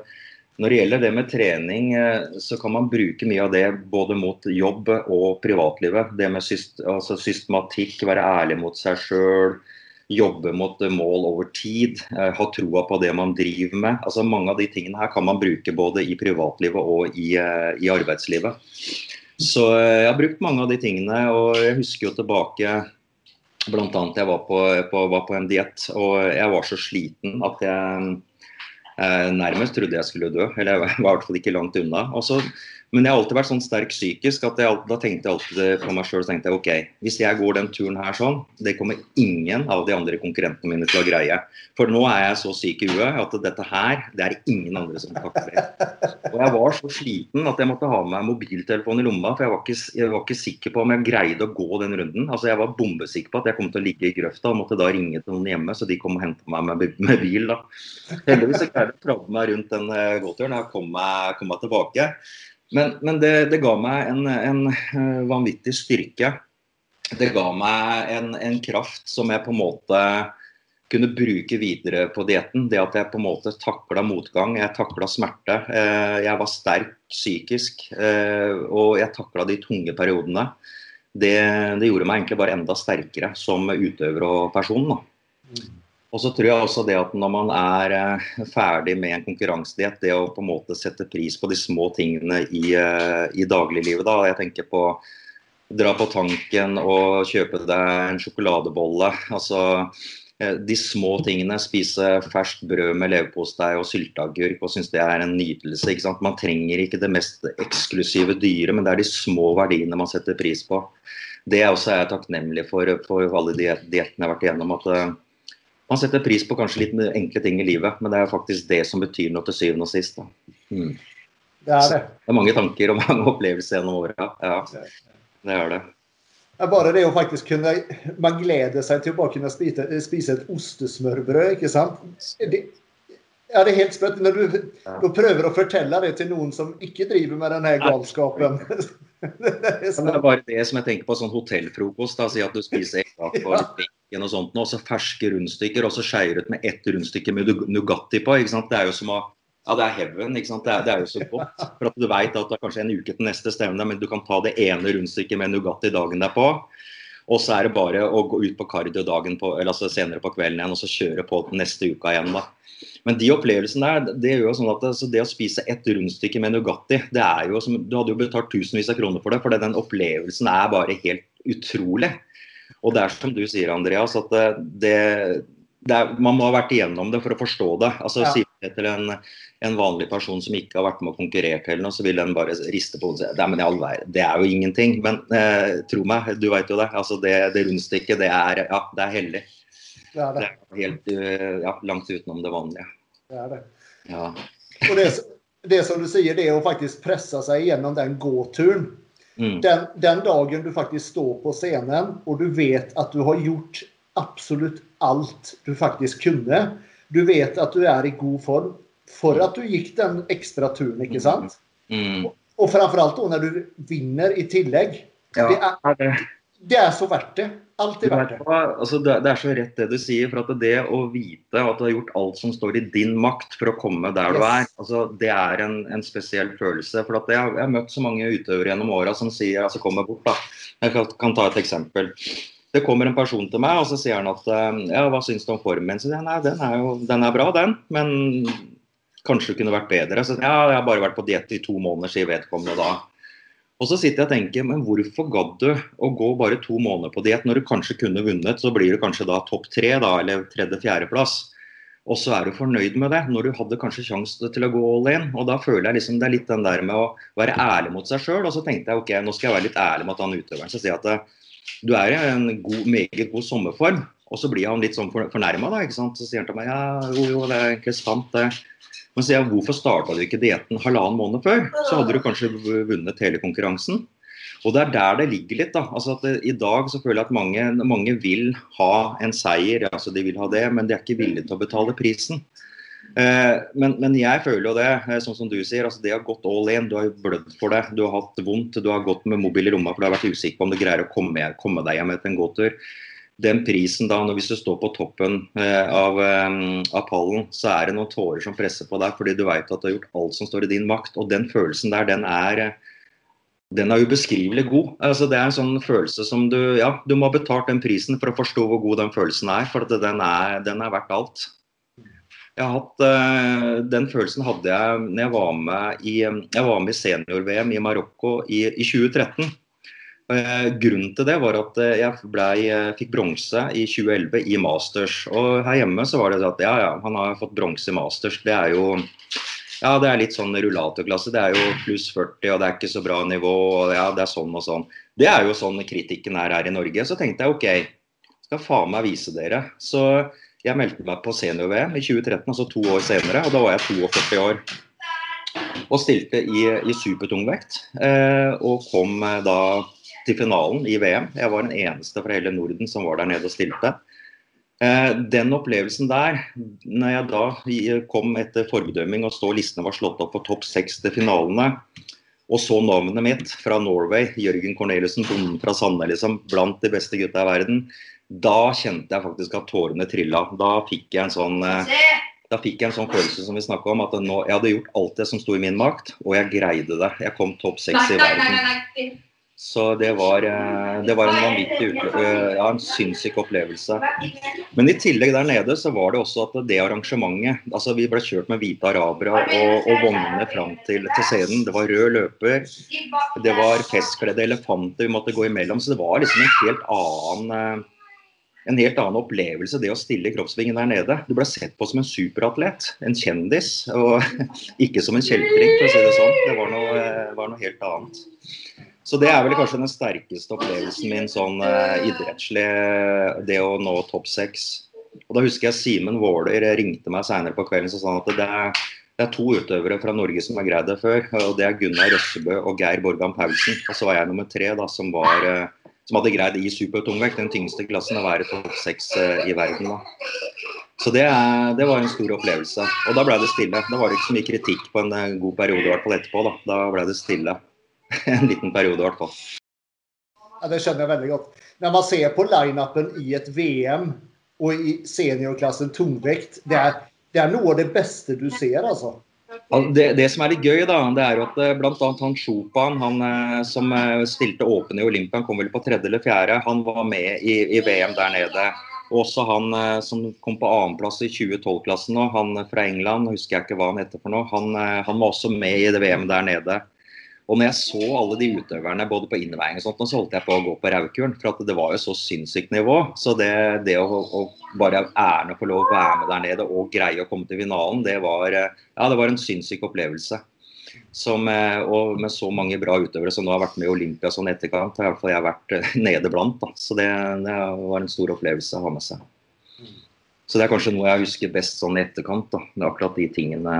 [SPEAKER 2] når det gjelder det med trening, eh, så kan man bruke mye av det både mot jobb og privatlivet. Det med altså systematikk, være ærlig mot seg sjøl, jobbe mot mål over tid. Eh, ha troa på det man driver med. Altså Mange av de tingene her kan man bruke både i privatlivet og i, eh, i arbeidslivet. Så jeg har brukt mange av de tingene, og jeg husker jo tilbake Blant annet jeg var på, på, var på en diett, og jeg var så sliten at jeg nærmest trodde jeg skulle dø, eller jeg var i hvert fall ikke langt unna. Også, men jeg har alltid vært sånn sterk psykisk at jeg, da tenkte jeg alltid på meg sjøl tenkte jeg, ok, hvis jeg går den turen her sånn, det kommer ingen av de andre konkurrentene mine til å greie. For nå er jeg så syk i huet at dette her, det er ingen andre som takler. Og jeg var så sliten at jeg måtte ha med meg mobiltelefon i lomma, for jeg var, ikke, jeg var ikke sikker på om jeg greide å gå den runden. Altså Jeg var bombesikker på at jeg kom til å ligge i grøfta og måtte da ringe til noen hjemme, så de kom og henta meg med, med, bil. da. Heldigvis greide jeg å krabbe meg rundt den uh, gåturen og komme kom meg tilbake. Men, men det, det, ga meg en, en, eh, vanvittig styrke. Det ga meg en, en, kraft som jeg på en måte kunne bruke videre på dietten. Det at jeg på en måte takla motgang, jeg takla smerte. Eh, jeg var sterk psykisk, eh, og jeg takla de tunge periodene. Det, det, gjorde meg egentlig bare enda sterkere som utøver og person. Da. Og så tror jeg også det at når man er eh, ferdig med en konkurransediett, det å på en måte sette pris på de små tingene i, eh, i dagliglivet. da, Jeg tenker på dra på tanken og kjøpe deg en sjokoladebolle. altså eh, de små tingene. Spise ferskt brød med leverpostei og sylteagurk og synes det er en nytelse. ikke sant? Man trenger ikke det mest eksklusive dyret, men det er de små verdiene man setter pris på. Det er også jeg takknemlig for, for alle diettene jeg har vært igjennom. at man setter pris på kanskje litt enkle ting i livet, men det er faktisk det som betyr noe til syvende og sist. Mm.
[SPEAKER 1] Det er det.
[SPEAKER 2] det er mange tanker og mange opplevelser gjennom åra. Ja, det er det.
[SPEAKER 1] Bare det å faktisk kunne Man gleder seg til å bare kunne spise, spise et ostesmørbrød, ikke sant? Det, ja, det er helt sprøtt. Når du, du prøver å fortelle det til noen som ikke driver med denne galskapen.
[SPEAKER 2] det, er det er bare det som jeg tenker på sånn hotellfrokost. Da, si at du spiser egg og bacon og sånt, og så ferske rundstykker, og så skeier ut med ett rundstykke med Nugatti på. ikke sant? Det er jo som å ja, det er heaven. ikke sant? Det er, det er jo så godt. For at du vet at det er kanskje en uke til neste stevne, men du kan ta det ene rundstykket med Nugatti dagen derpå. Og så er det bare å gå ut på kardio dagen på, eller altså senere på kvelden igjen og så kjøre på neste uka igjen. da. Men de opplevelsene der, det gjør jo sånn at det, det å spise ett rundstykke med Nugatti det er jo som, Du hadde jo betalt tusenvis av kroner for det, for den opplevelsen er bare helt utrolig. Og det er som du sier, Andreas, at det, det er, man må ha vært igjennom det for å forstå det. Altså, ja. det til en, en, vanlig person som ikke har vært med og konkurrert, eller noe, så vil den bare riste på hodet og si men det er jo ingenting. Men eh, tro meg, du vet jo det. Altså, det, det rundstykket, det er, ja, det er hellig. Det er, det. det er helt eh, ja, langt utenom det vanlige.
[SPEAKER 1] Det er det.
[SPEAKER 2] Ja.
[SPEAKER 1] Og det, det som du sier, det er å faktisk presse seg gjennom den gåturen. Mm. Den, den, dagen du faktisk står på scenen og du vet at du har gjort absolutt alt du faktisk kunne. Du vet at du er i god form for at du gikk den ekstra turen, ikke mm. sant?
[SPEAKER 2] Mm.
[SPEAKER 1] Og, og framfor alt når du vinner i tillegg.
[SPEAKER 2] Ja,
[SPEAKER 1] det, er, det er så verdt det. Alt er verdt det.
[SPEAKER 2] Altså, det, er så rett det du sier. for at Det å vite at du har gjort alt som står i din makt for å komme der yes. du er, altså, det er en, en spesiell følelse. for at jeg, jeg, har møtt så mange utøvere gjennom åra som sier, altså kommer bort da, Jeg kan, kan, ta et eksempel. Det kommer en person til meg og så sier han at eh, ja, hva syns du om formen min? Så sier jeg nei, den er jo den er bra, den. Men kanskje det kunne vært bedre. Så ja, jeg har bare vært på diett i to måneder, sier vedkommende da. Og så sitter jeg og tenker, men hvorfor gadd du å gå bare to måneder på diett når du kanskje kunne vunnet? Så blir du kanskje da topp tre, da, eller tredje-fjerdeplass. Og så er du fornøyd med det, når du hadde kanskje sjanse til å gå all in. Og da føler jeg liksom det er litt den der med å være ærlig mot seg sjøl. Og så tenkte jeg ok, nå skal jeg være litt ærlig mot han utøveren. Så sier at eh, du er i en god, meget god sommerform. Og så blir han litt sånn fornærma, da. ikke sant? Så sier han til meg ja, jo, jo, det er egentlig sant, det. Men sier jeg, hvorfor starta du ikke dietten halvannen måned før? Så hadde du kanskje vunnet hele konkurransen. Og det er der det ligger litt. da, altså det, I dag så føler jeg at mange, mange, vil ha en seier, altså de vil ha det, men de er ikke villige til å betale prisen. Eh, men, men, jeg føler jo det, eh, sånn som du sier, altså det har gått all in. Du har blødd for det, du har hatt vondt, du har gått med mobil i rommet for du har vært usikker på om du greier å komme, komme deg hjem etter en gåtur den prisen da, når hvis du står på toppen eh, av, eh, av, pallen, så er det noen tårer som presser på deg fordi du vet at du har gjort alt som står i din makt. Og den følelsen der, den er, den er ubeskrivelig god. Altså, det er en sånn følelse som du Ja, du må ha betalt den prisen for å forstå hvor god den følelsen er, for den er, den er verdt alt. Hatt, Den følelsen hadde jeg når jeg var med i, i senior-VM i Marokko i, i 2013. Eh, grunnen til det var at eh, jeg ble, eh, fikk bronse i 2011 i Masters. Og her hjemme så var det sånn at ja, ja, han har fått bronse i Masters. Det er jo ja, det er litt sånn rullatorklasse. Det er jo pluss 40, og det er ikke så bra nivå. og ja, Det er sånn og sånn. Det er jo sånn kritikken er her i Norge. Så tenkte jeg OK, skal faen meg vise dere. Så jeg meldte meg på senior-VM i 2013, altså to år senere. Og da var jeg 42 år. Og stilte i, i supertungvekt. Eh, og kom da til finalen i VM. Jeg var den eneste fra hele Norden som var der nede og stilte. Eh, den opplevelsen der, når jeg da kom etter forbedømming og så listene var slått opp for topp seks til finalene, og så navnet mitt fra Norway, Jørgen Corneliussen, bonden fra Sande, liksom, blant de beste gutta i verden, da kjente jeg faktisk at tårene trilla. Da fikk jeg en sånn eh, da fikk jeg en sånn følelse som vi om, at nå, jeg hadde gjort alt det som sto i min makt, og jeg greide det. Jeg kom topp seks i verden. Så det var, eh, det var en vanvittig eh, ja, en sinnssyk opplevelse. Men i tillegg der nede så var det også at det arrangementet altså Vi ble kjørt med hvite arabere og, og vognene fram til, til, scenen. Det var rød løper, det var festkledde elefanter vi måtte gå imellom. Så det var liksom en helt annen eh, en helt annen opplevelse det å stille i kroppsvingen der nede. Du ble sett på som en superatlet, en kjendis, og ikke som en kjeltring, for å si det sånn. Det var noe, var noe helt annet. Så det er vel kanskje den sterkeste opplevelsen min sånn eh, idrettslig, det å nå topp seks. Og da husker jeg Simen Waaler ringte meg senere på kvelden og sa at det er, det er, to utøvere fra Norge som har greid det før. og Det er Gunnar Røssebø og Geir Borgan Paulsen. Og så var jeg nummer tre da, som, var, uh, som hadde greid i supertungvekt, den tyngste klassen, å være topp seks uh, i verden. da. Så det, det, var en stor opplevelse. Og da ble det stille. Da var det ikke så mye kritikk på en god periode i hvert fall etterpå. Da, da ble det stille. en liten periode i hvert fall.
[SPEAKER 1] Ja, det skjønner jeg veldig godt. Når man ser på lineupen i et VM og i seniorklassen tungvekt, det er, det er noe av det beste du ser, altså.
[SPEAKER 2] Det, det, som er litt gøy, da, det er jo at eh, bl.a. han Chopan, han eh, som eh, stilte åpen i Olympia, han kom vel på tredje eller fjerde, han var med i, i VM der nede. Også han som kom på annenplass i 2012-klassen nå, han fra England, husker jeg ikke hva han heter for noe, han, han var også med i det VM der nede. Og når jeg så alle de utøverne både på innveiing og sånt, så holdt jeg på å gå på raukuren. For at det var jo så sinnssykt nivå. Så det, det å, å, bare æren å få lov å være med der nede og greie å komme til finalen, det var, ja, det var en sinnssyk opplevelse. Som, eh, og med så mange bra utøvere som nå har vært med i Olympia sånn etterkant, har iallfall jeg vært eh, nede blant. Da. Så det, det, var en stor opplevelse å ha med seg. Så det er kanskje noe jeg husker best sånn i etterkant. da, akkurat de tingene,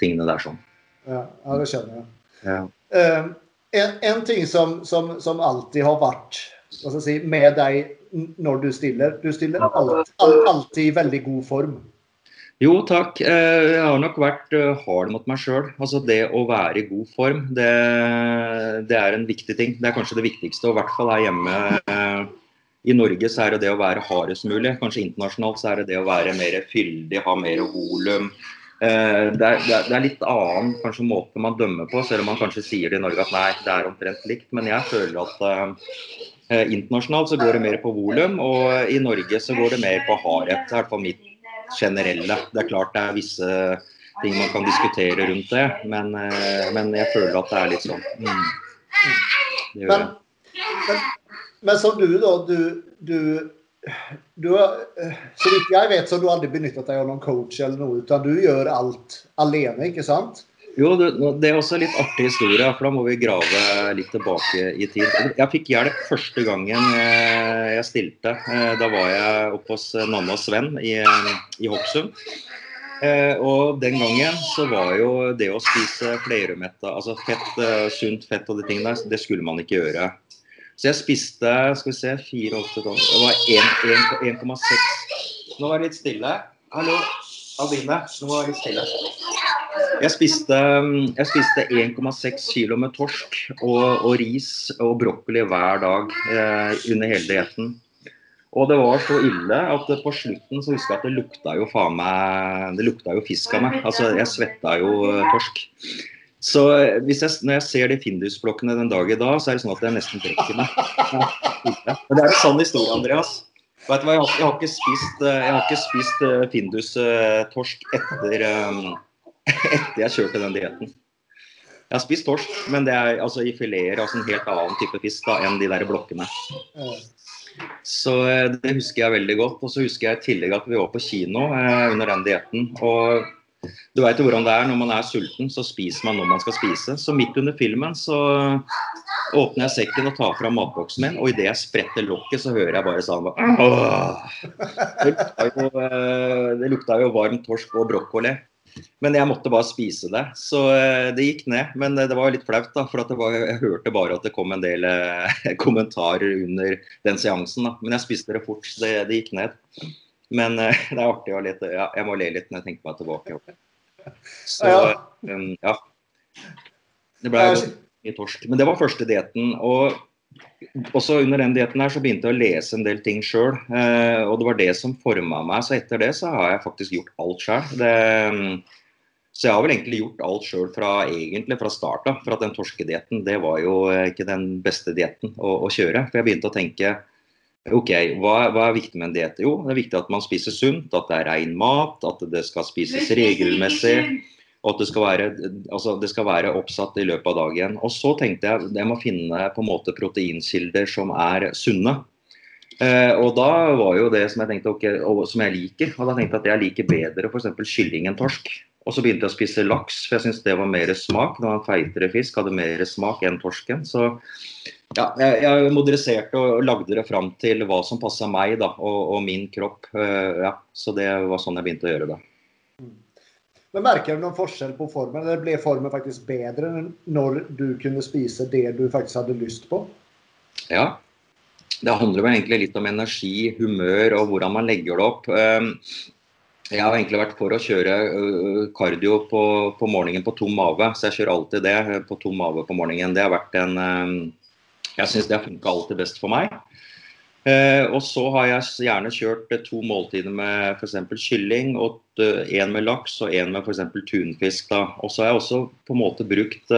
[SPEAKER 2] tingene der sånn.
[SPEAKER 1] Ja, ja, det skjønner jeg. Ja. Uh, en, en, ting som, som, som, alltid har vært si, med deg når du stiller Du stiller alt, alt, alltid i veldig god form.
[SPEAKER 2] Jo, takk. Eh, jeg har nok vært eh, hard mot meg sjøl. Altså, det å være i god form, det, det, er en viktig ting. Det er kanskje det viktigste. Og i hvert fall her hjemme eh, i Norge så er det det å være hardest mulig. Kanskje internasjonalt så er det det å være mer fyldig, ha mer volum. Eh, det er, det er, litt annen kanskje måte man dømmer på, selv om man kanskje sier det i Norge at nei, det er omtrent likt. Men jeg føler at uh, internasjonalt så går det mer på volum, og i Norge så går det mer på hardhet. I hvert fall mitt generelle. Det er klart det er visse ting man kan diskutere rundt det, men, uh, men jeg føler at det er litt sånn. Mm.
[SPEAKER 1] Men, men, men som du, da. Du, du, du har, eh, Så vidt jeg vet, så har du aldri benyttet deg av noen coach eller noe, utan du gjør alt alene, ikke sant?
[SPEAKER 2] Jo, det, er også en litt artig historie, for da må vi grave litt tilbake i tid. Jeg fikk hjelp første gangen eh, jeg stilte. Eh, Da var jeg oppe hos Nanna Sven i, i Hokksund. Og den gangen så var jo det å spise flerumetta, altså fett, sunt fett og de tingene der, det skulle man ikke gjøre. Så jeg spiste skal vi se, 4, 8, 12 Det var 1 1 1,6 Nå var det litt stille. Hallo, Albine. Nå var det litt stille. Jeg spiste, spiste 1,6 kilo med torsk og, og ris og brokkoli hver dag eh, under hele dietten. Og det var så ille at på slutten så husker jeg at det lukta jo faen meg Det lukta jo fisk av meg. Altså, jeg svetta jo eh, torsk. Så eh, jeg, når jeg ser de Findus-blokkene den dag i dag, så er det sånn at jeg nesten brekker meg. Men det er en sann historie, Andreas. Vet du hva, jeg har, jeg har ikke spist, eh, spist eh, Findus-torsk etter, etter jeg kjørte den dietten. Jeg har spist torsk, men det er altså i fileter, altså en helt annen type fisk da, enn de der blokkene. Så det husker jeg veldig godt. Og så husker jeg i tillegg at vi var på kino eh, under den dietten. Og du veit jo hvordan det er når man er sulten, så spiser man når man skal spise. Så midt under filmen så åpner jeg sekken og tar fram matboksen min, og idet jeg spretter lokket, så hører jeg bare sånn Det lukta jo, eh, det lukta jo varm torsk og brokkoli. Men jeg måtte bare spise det. Så eh, det gikk ned. Men eh, det var litt flaut, da. For var, jeg hørte bare at det kom en del kommentarer under den seansen. da. Men jeg spiste det fort, så det, det gikk ned. Men eh, det er artig å litt. Ja, jeg må le litt når jeg tenker meg tilbake. Så
[SPEAKER 1] Ja.
[SPEAKER 2] um, ja. Det ble mye torsk. Men det var første dietten. Og også under den dietten her så begynte jeg å lese en del ting sjøl. Eh, og det var det som forma meg. Så etter det så har jeg faktisk gjort alt sjøl. Så jeg har vel egentlig gjort alt sjøl fra, egentlig fra starta. For at den torskedietten, det var jo eh, ikke den beste dietten å, å kjøre. For jeg begynte å tenke OK, hva, hva er viktig med en diett? Jo, det er viktig at man spiser sunt, at det er ren mat, at det skal spises regelmessig. Og at det skal, være, altså det skal være oppsatt i løpet av dagen. Og så tenkte jeg jeg må finne på en måte proteinkilder som er sunne. Eh, og da var jo det som jeg tenkte, okay, og som jeg liker. Og da tenkte jeg at jeg liker bedre f.eks. kylling enn torsk. Og så begynte jeg å spise laks, for jeg syntes det var mer smak. Det var en feitere fisk, hadde mer smak enn torsken. Så ja, jeg, jeg moderniserte og lagde det fram til hva som passa meg da, og, og min kropp. Eh, ja, så det var sånn jeg begynte å gjøre det.
[SPEAKER 1] Men merker du noen forskjell på formen? Eller ble formen faktisk bedre når du kunne spise det du faktisk hadde lyst på?
[SPEAKER 2] Ja. Det handler vel egentlig litt om energi, humør og hvordan man legger det opp. Jeg har egentlig vært for å kjøre kardio på, på morgenen på tom mage, så jeg kjører alltid det uh, på tom mage på morgenen. Det har vært en Jeg syns det har funka alltid best for meg. Eh, og så har jeg gjerne kjørt to måltider med f.eks. kylling, og én med laks og én med f.eks. tunfisk. da. Og så har jeg også på en måte brukt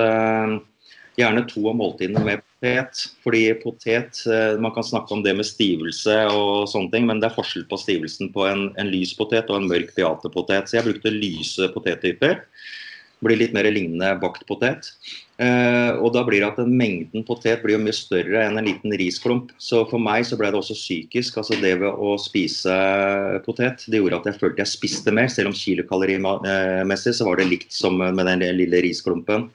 [SPEAKER 2] gjerne to av måltidene med potet. Fordi potet eh, Man kan snakke om det med stivelse og sånne ting, men det er forskjell på stivelsen på en, en lys potet og en mørk beatepotet. Så jeg brukte lyse potettyper. Blir litt mer lignende bakt potet. Eh, og da blir det at den mengden potet blir jo mye større enn en liten risklump. Så for meg så ble det også psykisk. altså Det ved å spise potet det gjorde at jeg følte jeg spiste mer. Selv om kilokalorimessig så var det likt som med den lille risklumpen.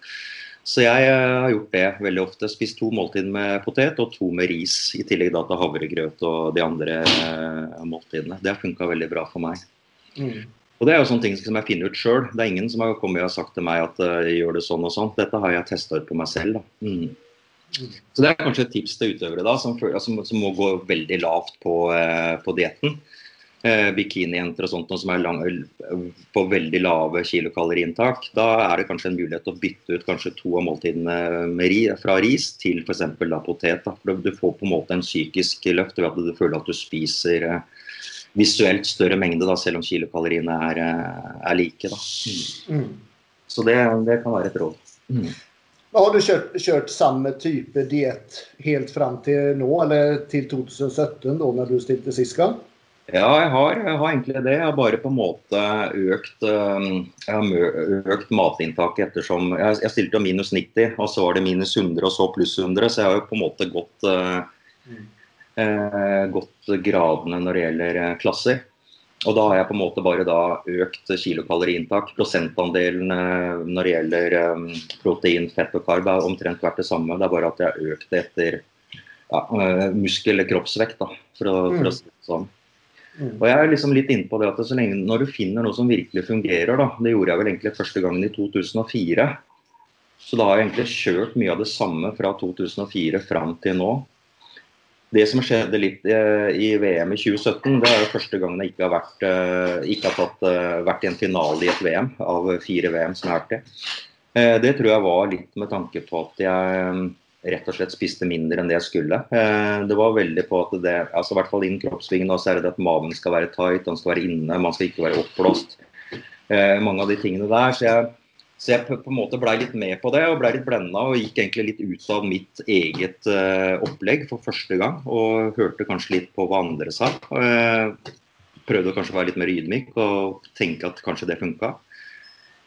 [SPEAKER 2] Så jeg eh, har gjort det veldig ofte. Spist to måltider med potet og to med ris. I tillegg da til havregrøt og de andre eh, måltidene. Det har funka veldig bra for meg.
[SPEAKER 1] Mm.
[SPEAKER 2] Og det er jo sånne ting som jeg finner ut sjøl. Det er ingen som har kommet og sagt til meg at uh, gjør det sånn og sånn. Dette har jeg testa ut på meg selv. Da. Mm.
[SPEAKER 1] Mm.
[SPEAKER 2] Så det er kanskje et tips til utøvere da, som, som, som må gå veldig lavt på, eh, på dietten. Uh, Bikinijenter og sånt noe som er lang, på veldig lave kilokaloriinntak. Da er det kanskje en mulighet til å bytte ut kanskje to av måltidene med ri, fra ris til f.eks. potet. Da. For du får på en måte en psykisk løft ved at du føler at du spiser uh, visuelt større mengde, da, selv om kilokaloriene er, eh, er like. Da.
[SPEAKER 1] Mm.
[SPEAKER 2] Så det, det kan være et råd. Mm.
[SPEAKER 1] Har du kjørt, kjørt samme type diett helt fram til nå, eller til 2017, da når du stilte sist gang?
[SPEAKER 2] Ja, jeg har, jeg har, egentlig det. Jeg har bare på en måte økt, økt matinntaket ettersom Jeg, jeg stilte jo minus 90, og så var det minus 100, og så pluss 100. Så jeg har jo på en måte gått, mm. eh, gått gradene når det gjelder eh, klasser. Og da har jeg på en måte bare da økt kilokaloriinntak. Prosentandelen når det gjelder protein, fett og karb er omtrent vært det samme. Det er bare at jeg har økt det etter ja, muskel- eller kroppsvekt, da, for å, for å mm. si det sånn. Mm. Og jeg er liksom litt inne på det at så lenge, Når du finner noe som virkelig fungerer, da, det gjorde jeg vel egentlig første gangen i 2004, så da har jeg egentlig kjørt mye av det samme fra 2004 fram til nå. Det som skjedde litt eh, i VM i 2017, det er jo første gangen jeg ikke har vært, eh, ikke har tatt, eh, vært i en finale i et VM av fire VM som jeg har vært i. Det tror jeg var litt med tanke på at jeg rett og slett spiste mindre enn det jeg skulle. Eh, det var veldig på at det, altså i hvert fall innen kroppsvingen så er det at maven skal være tight, den skal være inne, man skal ikke være oppblåst. Eh, mange av de tingene der. Så jeg, så jeg på en måte blei litt med på det og blei litt blenda og gikk egentlig litt ut av mitt eget uh, opplegg for første gang. Og hørte kanskje litt på hva andre sa. Prøvde kanskje å være litt mer ydmyk og tenke at kanskje det funka.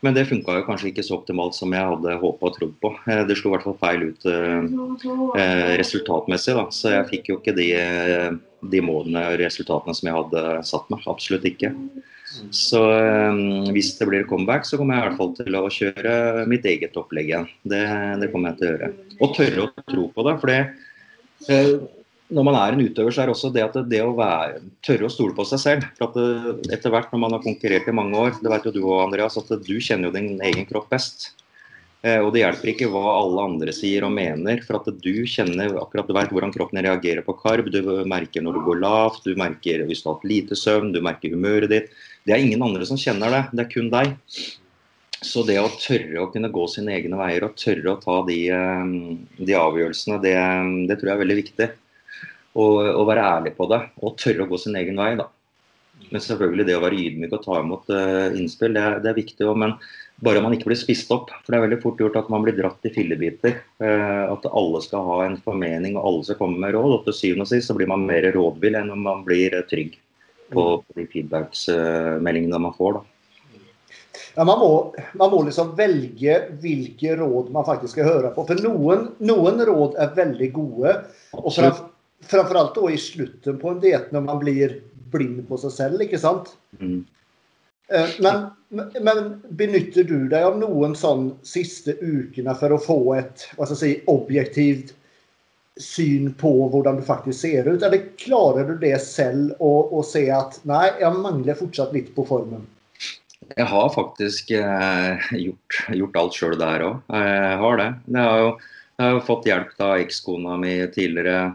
[SPEAKER 2] Men det funka kanskje ikke så optimalt som jeg hadde håpa og trodd på. Eh, det slo i hvert fall feil ut eh, eh, resultatmessig, da. Så jeg fikk jo ikke de, de målene og resultatene som jeg hadde satt meg. Absolutt ikke. Så hvis det blir comeback, så kommer jeg i hvert fall til å kjøre mitt eget opplegg igjen. Det, det kommer jeg til å gjøre. Og tørre å tro på det. For det, når man er en utøver, så er det også det at det å være, tørre å stole på seg selv. For at Etter hvert når man har konkurrert i mange år, det vet jo du òg Andreas, at du kjenner jo din egen kropp best. Eh, og det hjelper ikke hva alle andre sier og mener, for at du kjenner akkurat, du vet hvordan kroppen reagerer på karb. Du merker når du går lavt, du merker hvis du har hatt lite søvn, du merker humøret ditt. Det er ingen andre som kjenner det, det er kun deg. Så det å tørre å kunne gå sine egne veier og tørre å ta de, eh, de avgjørelsene, det, det tror jeg er veldig viktig og, og, være ærlig på det. Og tørre å gå sin egen vei. da. Men selvfølgelig det å være ydmyk og ta imot uh, innspill, det er, det er viktig. Også, men bare man ikke blir spist opp. For det er veldig fort gjort at man blir dratt i fillebiter. Uh, at alle skal ha en formening og alle skal komme med råd. Og til syvende og sist så blir man mer rådvill enn om man blir uh, trygg på, på de feedbacksmeldingene man får. da.
[SPEAKER 1] Ja, man, må, man, må, liksom velge hvilke råd man faktisk skal høre på. For noen, noen råd er veldig gode. og for, Framförallt også i slutten på en diet når man blir blind på seg selv, ikke sant? Mm. Eh, men, men, benytter du deg av noen sånn siste ukene for å få et hva skal jeg si, objektivt syn på hvordan du faktisk ser ut? Eller klarer du det selv å, se at nei, jeg mangler fortsatt litt på formen?
[SPEAKER 2] Jeg har faktisk eh, gjort, gjort, alt sjøl der òg. Jeg har det. Det er jo jeg har fått hjelp av ekskona mi tidligere,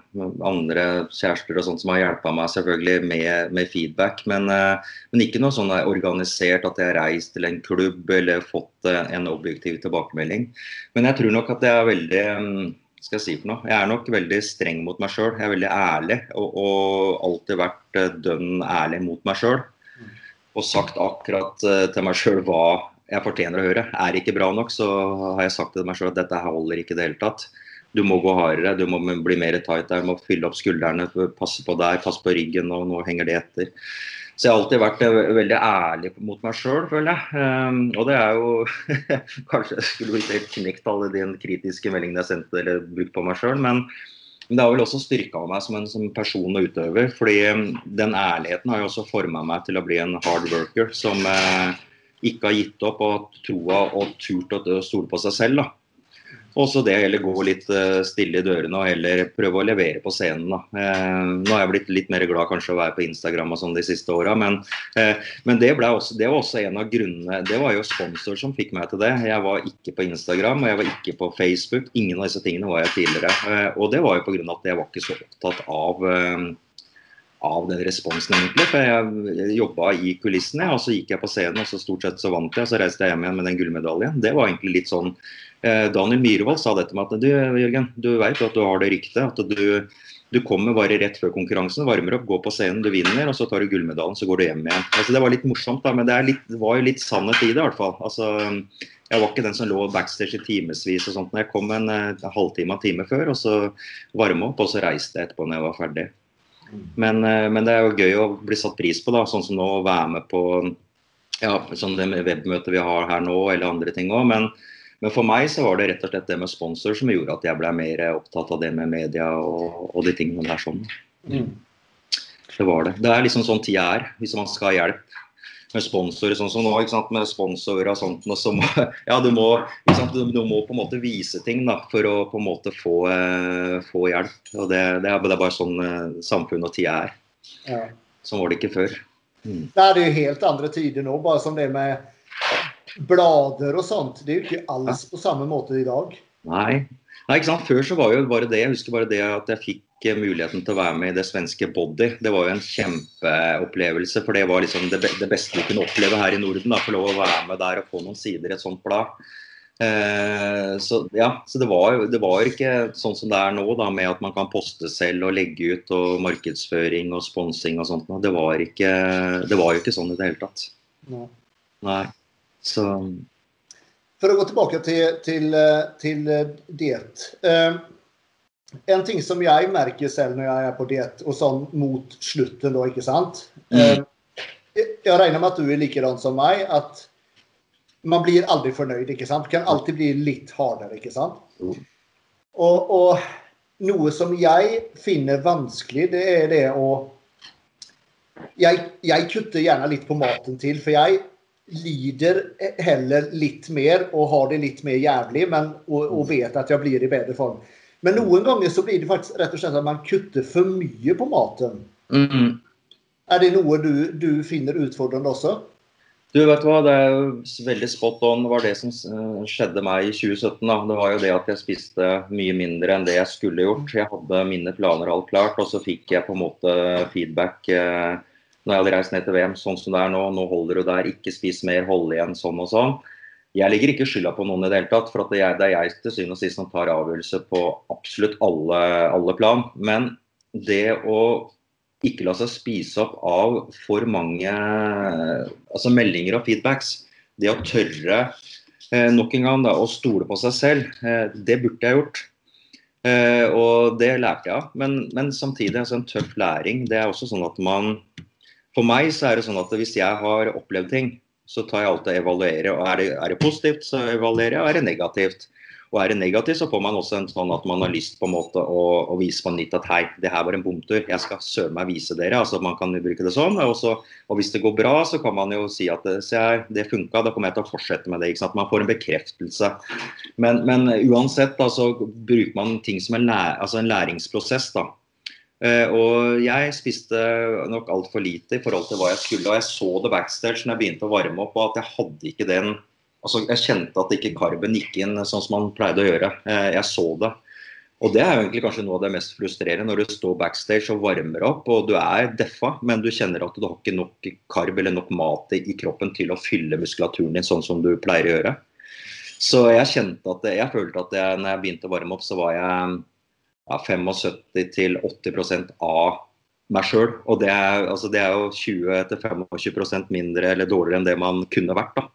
[SPEAKER 2] andre kjærester og sånt som har hjulpet meg selvfølgelig med, med feedback. Men, eh, men, ikke noe sånn organisert at jeg har reist til en klubb eller fått eh, en objektiv tilbakemelding. Men jeg tror nok at jeg er veldig mm, skal jeg si for noe? Jeg er nok veldig streng mot meg sjøl. Jeg er veldig ærlig og, og alltid vært eh, dønn ærlig mot meg sjøl. Og sagt akkurat til meg sjøl hva jeg fortjener å høre. Er det ikke bra nok, så har jeg sagt til meg sjøl at dette holder ikke i det hele tatt. Du må gå hardere, du må bli mer tight der, du må fylle opp skuldrene, passe på deg, passe på ryggen, og nå henger det etter. Så jeg har alltid vært eh, veldig ærlig mot meg sjøl, føler jeg. Um, og det er jo Kanskje jeg skulle blitt helt knekt alle de kritiske meldingene jeg sendte eller brukt på meg sjøl, men, men, det har vel også styrka meg som en som person og utøver. fordi um, den ærligheten har jo også forma meg til å bli en hard worker som uh, ikke har gitt opp og troa og turt å stole på seg selv. da. Også det heller gå litt eh, stille i dørene og heller prøve å levere på scenen. da. Eh, nå har jeg blitt litt mer glad kanskje å være på Instagram og sånn de siste åra, men, eh, men det, også, det, var også en av grunnene Det var jo sponsor som fikk meg til det. Jeg var ikke på Instagram og jeg var ikke på Facebook. Ingen av disse tingene var jeg tidligere. Og det var jo pga. at jeg var ikke så opptatt av av den responsen, egentlig. For jeg jobba i kulissene, og så gikk jeg på scenen, og så stort sett så vant jeg. Og så reiste jeg hjem igjen med den gullmedaljen. Det var egentlig litt sånn eh, Daniel Myhrvold sa dette med at du Jørgen, du vet at du har det ryktet. At du, du kommer bare rett før konkurransen, varmer opp, går på scenen, du vinner, og så tar du gullmedaljen, så går du hjem igjen. Altså, det var litt morsomt, da, men det, litt, var jo litt sannhet i det, i hvert fall. Altså, jeg var ikke den som lå backstage i timevis og sånt. Jeg kom en, en halvtime av time før, og så varme opp, og så reiste jeg etterpå når jeg var ferdig. Men, eh, men, det er jo gøy å bli satt pris på, da, sånn som nå å være med på ja, sånn det webmøtet vi har her nå, eller andre ting òg. Men, men, for meg så var det rett og slett det med sponsor som gjorde at jeg ble mer opptatt av det med media og, og de tingene der sånn. Mm. Det var det. Det er liksom sånn tida er, hvis man skal ha hjelp med sponsorer, sånn som nå, ikke sant, med sponsorer og sånt. Og så må, ja, du må, du, må på en måte vise ting da, for å på en måte få, eh, få hjelp. og det, det, er, det, bare sånn eh, samfunnet og tida er. Ja. Sånn var det ikke før.
[SPEAKER 1] Mm. Det er jo helt andre tider nå, bare som det med blader og sånt. Det er jo ikke alls på samme måte i dag.
[SPEAKER 2] Nei. Nei, ikke sant? Før så var jo bare det, jeg husker bare det at jeg fikk muligheten til å være med i det svenske Body. Det var jo en kjempeopplevelse. For det var liksom det, det beste vi kunne oppleve her i Norden. Få lov å være med der og få noen sider i et sånt blad. Eh, så ja, så det var, det var ikke sånn som det er nå, da, med at man kan poste selv og legge ut og markedsføring og sponsing og sånt. Det var, ikke, det var jo ikke sånn i det hele tatt. Nei. Nei. Så
[SPEAKER 1] For å gå tilbake til, til, til diett. Eh, en ting som jeg merker selv når jeg er på diett, og sånn mot slutten, da, ikke sant mm. Eh, jeg regner med at du er likedan som meg, at man blir aldri fornøyd. ikke sant? Kan alltid bli litt hardere, ikke sant? Mm. Og, og, noe som jeg finner vanskelig, det er det å jeg, jeg kutter gjerne litt på maten til, for jeg lider heller litt mer og har det litt mer jævlig, men, og, og vet at jeg blir i bedre form. Men noen ganger så blir det faktisk rett og slett at man kutter for mye på maten. Mm. Er det noe du, du, finner utfordrende også?
[SPEAKER 2] Du vet hva, Det er jo veldig spot on. Det var det som eh, skjedde meg i 2017. Da. Det var jo det at jeg spiste mye mindre enn det jeg skulle gjort. Jeg hadde mine planer alt klart, og så fikk jeg på en måte feedback eh, når jeg hadde reist ned til VM, sånn som det er nå. Nå holder du der, ikke spis mer, hold igjen, sånn og sånn. Jeg legger ikke skylda på noen i det hele tatt, for det er jeg til syvende og sist som tar avgjørelse på absolutt alle, alle, plan. Men det å ikke la seg spise opp av for mange altså meldinger og feedbacks, det å tørre eh, nok en gang da, å stole på seg selv, eh, det burde jeg gjort. Eh, og det lærte jeg av. Men, men samtidig altså en tøff læring. Det er også sånn at man For meg så er det sånn at hvis jeg har opplevd ting, så tar jeg alltid og evaluerer. og er det, er det, positivt, så evaluerer jeg. Og er det negativt, og er det negativt, så får man også en sånn at man har lyst på en måte å, å vise på nytt at hei, det her var en bomtur, jeg skal søren meg vise dere. altså Man kan bruke det sånn. Og, så, og, hvis det går bra, så kan man jo si at se her, det funka, da kommer jeg til å fortsette med det. ikke sant? Man får en bekreftelse. Men, men uansett da, så bruker man ting som en, læ altså en læringsprosess. da, og jeg spiste nok altfor lite i forhold til hva jeg skulle. Og jeg så det backstage når jeg begynte å varme opp, og at jeg hadde ikke den Altså, jeg kjente at ikke karben gikk inn sånn som man pleide å gjøre. Uh, jeg så det. Og det er jo egentlig kanskje noe av det mest frustrerende, når du står backstage og varmer opp, og du er deffa, men du kjenner at du har ikke nok karb eller nok mat i kroppen til å fylle muskulaturen din sånn som du pleier å gjøre. Så jeg kjente at jeg følte at jeg, når jeg begynte å varme opp, så var jeg ja, 75-80% av meg sjøl. Og det er, altså det er jo 20-25% mindre eller dårligere enn det man kunne vært. da.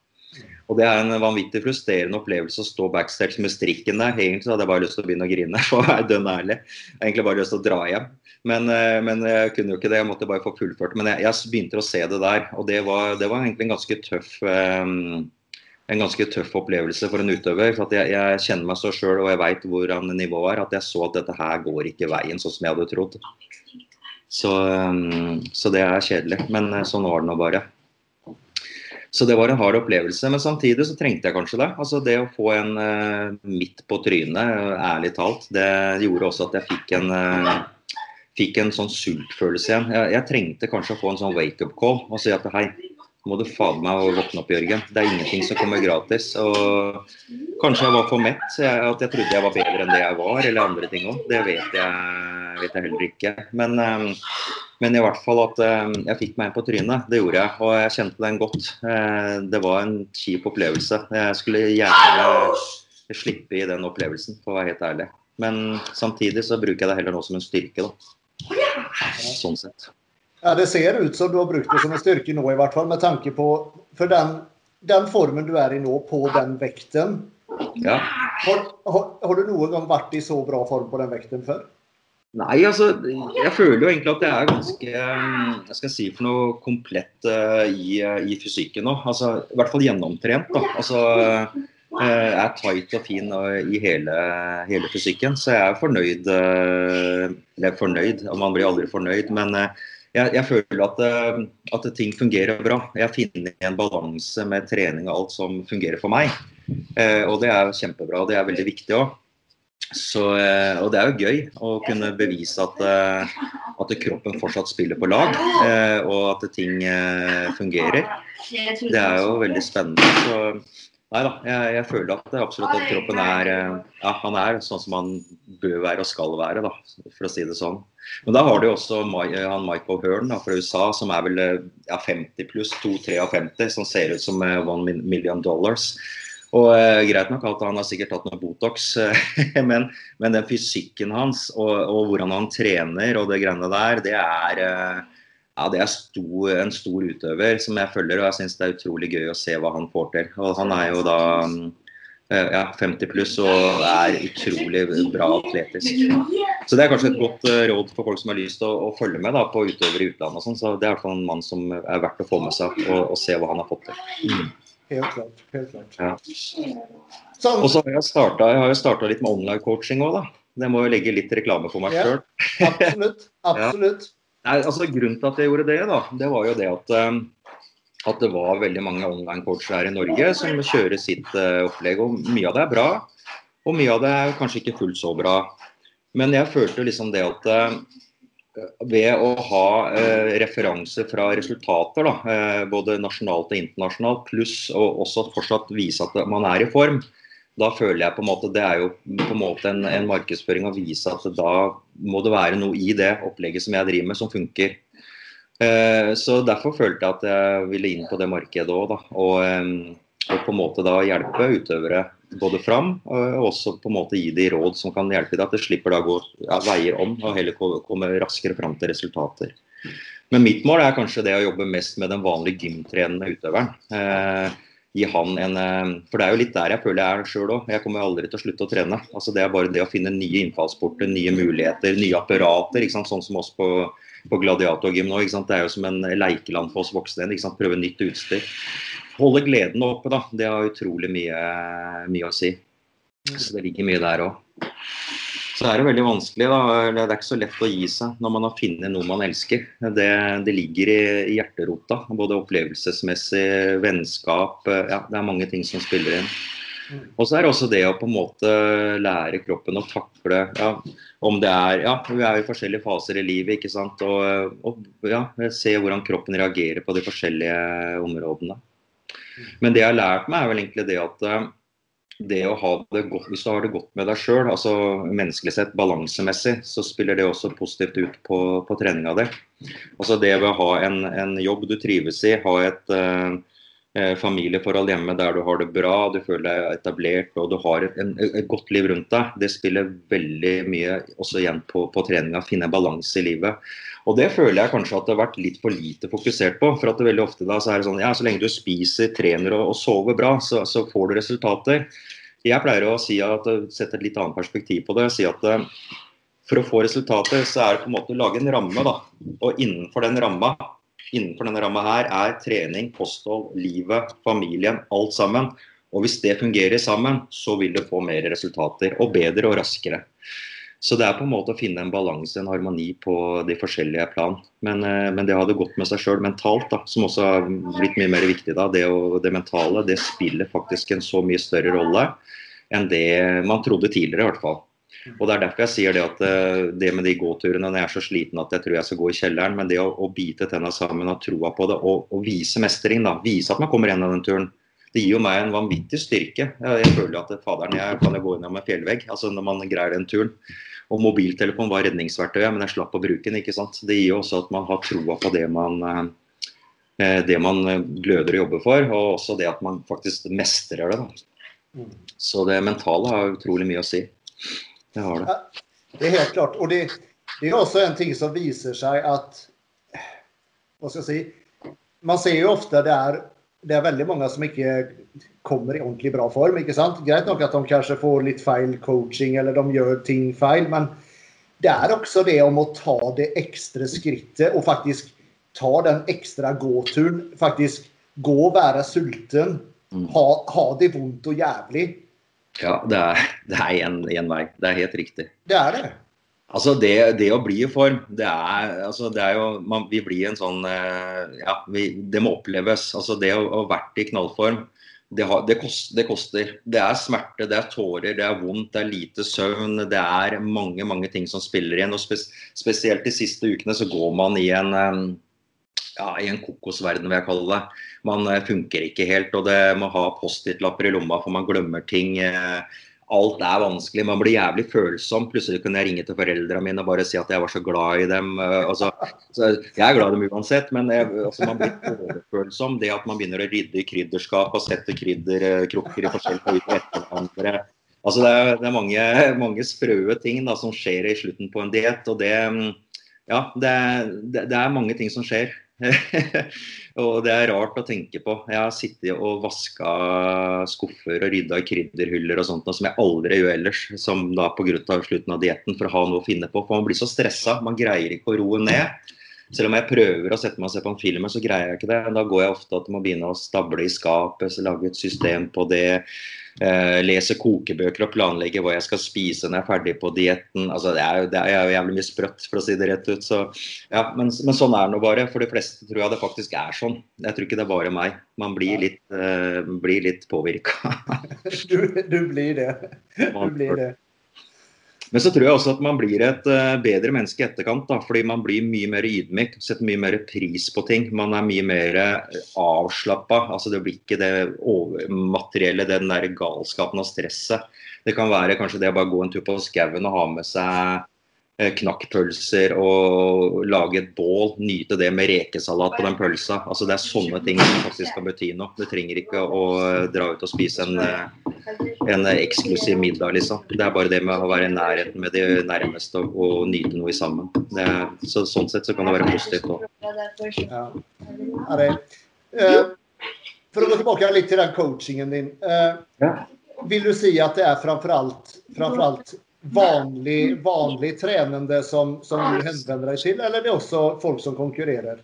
[SPEAKER 2] Og Det er en vanvittig frustrerende opplevelse å stå backstage med strikken der. Egentlig hadde jeg bare lyst til å begynne å grine, for å være dønn ærlig. Egentlig bare lyst til å dra hjem. Men, eh, men, jeg kunne jo ikke det, jeg måtte bare få fullført. Men jeg, jeg begynte å se det der, og det var, det var egentlig en ganske tøff um, en ganske tøff opplevelse for en utøver. for jeg, jeg, kjenner meg så sjøl og jeg veit hvordan nivået er, at jeg så at dette her går ikke veien sånn som jeg hadde trodd. Så, um, så det er kjedelig. Men eh, sånn var det nå bare. Så det var en hard opplevelse. Men samtidig så trengte jeg kanskje det. Altså det å få en uh, midt på trynet, ærlig talt, det gjorde også at jeg fikk en uh, fikk en sånn sultfølelse igjen. Jeg, jeg, trengte kanskje å få en sånn wake-up call og si at hei, må du fader meg våkne opp, Jørgen. Det er ingenting som kommer gratis. Og kanskje jeg var for mett, jeg, at jeg trodde jeg var bedre enn det jeg var, eller andre ting òg. Det vet jeg, vet jeg, heller ikke. Men, um, men, i hvert fall at um, jeg fikk meg en på trynet. Det gjorde jeg, og jeg kjente den godt. Uh, det var en kjip opplevelse. Jeg skulle gjerne slippe i den opplevelsen, for å være helt ærlig. Men samtidig så bruker jeg det heller nå som en styrke, da. Sånn sett.
[SPEAKER 1] Ja, det ser ut som du har brukt det som en styrke nå, i hvert fall med tanke på For den, den formen du er i nå, på den vekten
[SPEAKER 2] ja.
[SPEAKER 1] har, har, har, du noen gang vært i så bra form på den vekten før?
[SPEAKER 2] Nei, altså jeg føler jo egentlig at jeg er ganske jeg skal si for noe komplett uh, i, i, fysikken nå. Altså, I hvert fall gjennomtrent. da. Altså, jeg er tight og fin i hele, hele, fysikken, så jeg er fornøyd. Eller fornøyd, man blir aldri fornøyd. Men jeg, jeg føler at, at, ting fungerer bra. Jeg finner en balanse med trening og alt som fungerer for meg. Og det er kjempebra. Det er veldig viktig òg. Eh, og det er jo gøy å kunne bevise at, eh, at kroppen fortsatt spiller på lag, eh, og at ting fungerer. Det er jo veldig spennende. Så nei da, jeg, jeg føler at absolutt at kroppen er ja, han er sånn som han bør være og skal være, da, for å si det sånn. Men da har du også han Michael Hearn da, fra USA, som er vel ja, 50 pluss, 2-53, som ser ut som one million dollars. Og eh, Greit nok at han har sikkert tatt noe Botox, eh, men, men, den fysikken hans og, og, hvordan han trener og det greiene der, det er, eh, ja, det er stor, en stor utøver som jeg følger. Og jeg syns det er utrolig gøy å se hva han får til. Og han er jo da eh, ja, 50 pluss og er utrolig bra atletisk. Så det er kanskje et godt uh, råd for folk som har lyst til å, å, følge med da, på utøvere i utlandet. og sånn, så Det er i hvert fall en mann som er verdt å få med seg og, og se hva han har fått til. Mm.
[SPEAKER 1] Helt klart. helt klart. Ja.
[SPEAKER 2] Og så har jeg starta litt med online-coaching òg, da. Det må jo legge litt reklame for meg ja, sjøl.
[SPEAKER 1] absolutt. Absolutt.
[SPEAKER 2] Nei, altså, grunnen til at jeg gjorde det, da, det var jo det at, um, at det var veldig mange online-coacher her i Norge som kjører sitt uh, opplegg. og Mye av det er bra, og mye av det er kanskje ikke fullt så bra. Men jeg følte liksom det at uh, ved å ha eh, referanser fra resultater, da, eh, både nasjonalt og internasjonalt, pluss og også fortsatt vise at man er i form, da føler jeg på en måte det er jo på en måte en, en markedsføring å vise at da må det være noe i det opplegget som jeg driver med, som funker. Eh, så Derfor følte jeg at jeg ville inn på det markedet òg. Og, eh, og på en måte da hjelpe utøvere både fram, og også på en måte gi de råd som kan hjelpe deg, at det slipper da gå ja, veier om og heller komme raskere fram til resultater. Men mitt mål er kanskje det å jobbe mest med den vanlige gymtrenende utøveren. Eh, gi han en, eh, for det er jo litt der jeg føler jeg er sjøl òg. Jeg kommer aldri til å slutte å trene. Altså Det er bare det å finne nye innfallsporter, nye muligheter, nye apparater. ikke sant? Sånn som oss på, på gladiatorgym nå. Det er jo som en leikeland for oss voksne. Prøve nytt utstyr holde gleden oppe, da. Det har utrolig mye, mye å si. Så det ligger mye der òg. Så er det veldig vanskelig. da, Det er ikke så lett å gi seg når man har funnet noe man elsker. Det, det ligger i, hjerterota. Både opplevelsesmessig, vennskap ja, Det er mange ting som spiller inn. Og så er det også det å på en måte lære kroppen å takle ja, om det er Ja, vi er i forskjellige faser i livet, ikke sant. Og, og ja, se hvordan kroppen reagerer på de forskjellige områdene. Men det jeg har lært meg, er vel egentlig det at eh, det å ha det godt, Hvis du har det godt med deg sjøl, altså menneskelig sett, balansemessig, så spiller det også positivt ut på, på treninga di. Altså det å ha en, en, jobb du trives i, ha et uh, familieforhold hjemme der du har det bra, du føler deg etablert og du har et, en, et godt liv rundt deg, det spiller veldig mye også igjen på, på treninga. Finne balanse i livet. Og det føler jeg kanskje at det har vært litt for lite fokusert på. For at det veldig ofte da så er det sånn ja, så lenge du spiser, trener og, og sover bra, så, så, får du resultater. Jeg pleier å si at, sette et litt annet perspektiv på det. si at eh, for å få resultater, så er det på en måte å lage en ramme. da, Og innenfor den ramma innenfor denne ramma her er trening, kosthold, livet, familien, alt sammen. Og hvis det fungerer sammen, så vil du få mer resultater. Og bedre og raskere. Så det er på en måte å finne en balanse, en harmoni på de forskjellige plan. Men, eh, men det hadde gått med seg sjøl mentalt, da, som også har blitt mye mer viktig da, det, å, det, mentale, det spiller faktisk en så mye større rolle enn det man trodde tidligere, i hvert fall. Og Det er derfor jeg sier det at eh, det med de gåturene når jeg er så sliten at jeg tror jeg skal gå i kjelleren, men det å, å bite tenna sammen, og troa på det og, og, vise mestring, da, vise at man kommer gjennom den turen, det gir jo meg en vanvittig styrke. Jeg, jeg føler at faderen, jeg kan jo gå gjennom en fjellvegg altså når man greier den turen. Og mobiltelefon var redningsverktøyet, men jeg slapp å bruke den. ikke sant? Det gir jo også at man har troa på det man, eh, det man gløder og jobber for, og også det at man faktisk mestrer det. da. Mm. Så det mentale har utrolig mye å si. Det har det.
[SPEAKER 1] Det er helt klart. Og det, det er også en ting som viser seg at Hva skal jeg si? Man ser jo ofte det er det er veldig mange som ikke kommer i ordentlig bra form. ikke sant? Greit nok at de kanskje får litt feil coaching eller de gjør ting feil, men det er også det om å ta det ekstra skrittet og faktisk ta den ekstra gåturen. Faktisk gå og være sulten. Mm. Ha, ha, det vondt og jævlig.
[SPEAKER 2] Ja, det er, det er en, en, vei. Det er helt riktig.
[SPEAKER 1] Det er det.
[SPEAKER 2] Altså det, det å bli i form, det er, altså det er jo man, Vi blir en sånn eh, Ja, vi, det må oppleves. Altså det å ha vært i knallform det, har, det, kost, det, koster. Det er smerte, det er tårer, det er vondt, det er lite søvn. Det er mange mange ting som spiller igjen. og spes, Spesielt de siste ukene så går man i en, ja, i en kokosverden, vil jeg kalle det. Man eh, funker ikke helt, og det må ha Post-It-lapper i lomma for man glemmer ting. Eh, alt er vanskelig. Man blir jævlig følsom. Plutselig kunne jeg ringe til foreldrene mine og bare si at jeg var så glad i dem. Eh, altså, jeg er glad i dem uansett, men jeg, altså, man blir overfølsom. Det at man begynner å rydde i krydderskap og sette krydderkrukker i forskjell på etter. Altså, det er, det er mange, mange, sprøe ting da, som skjer i slutten på en diett. Og det, ja, det, det, det er mange ting som skjer. og det er rart å tenke på. Jeg har sittet og vaska skuffer og rydda krydderhyller og sånt, som jeg aldri gjør ellers. Som da pga. slutten av dietten, for å ha noe å finne på. For man blir så stressa. Man greier ikke å roe ned. Selv om jeg prøver å sette meg og se på en film, så greier jeg ikke det. Da går jeg ofte at jeg må begynne å stable i skapet, lage et system på det. Uh, lese kokebøker og planlegge hva jeg skal spise når jeg er ferdig på dietten. Altså, det, er jo, det er jo jævlig mye sprøtt, for å si det rett ut. Så, ja, men, men, sånn er det nå bare. For de fleste tror jeg det faktisk er sånn. Jeg tror ikke det er bare meg. Man blir litt, blir litt påvirka.
[SPEAKER 1] du, du, blir det. Du blir det.
[SPEAKER 2] Men så tror jeg også at man blir et uh, bedre menneske i etterkant. Da, fordi man blir mye mer ydmyk, setter mye mer pris på ting. Man er mye mer uh, avslappa. Altså, det blir ikke det materielle, den der galskapen og stresset. Det kan være kanskje det å bare gå en tur på skauen og ha med seg Eh, knakkpølser og lage et bål, nyte det med rekesalat på den pølsa. Altså Det er sånne ting som faktisk kan bety noe. Du trenger ikke å dra ut og spise en, eh, en eksklusiv middag, liksom. Det er bare det med å være i nærheten med de nærmeste og, og nyte noe sammen. Er, så, sånn sett så kan det være positivt òg. Ja.
[SPEAKER 1] Uh, for å gå tilbake litt til den coachingen din. Uh, ja. Vil du si at det er framfor alt vanlig, vanlig trenende som, som du henvender deg til, eller er det også folk som konkurrerer?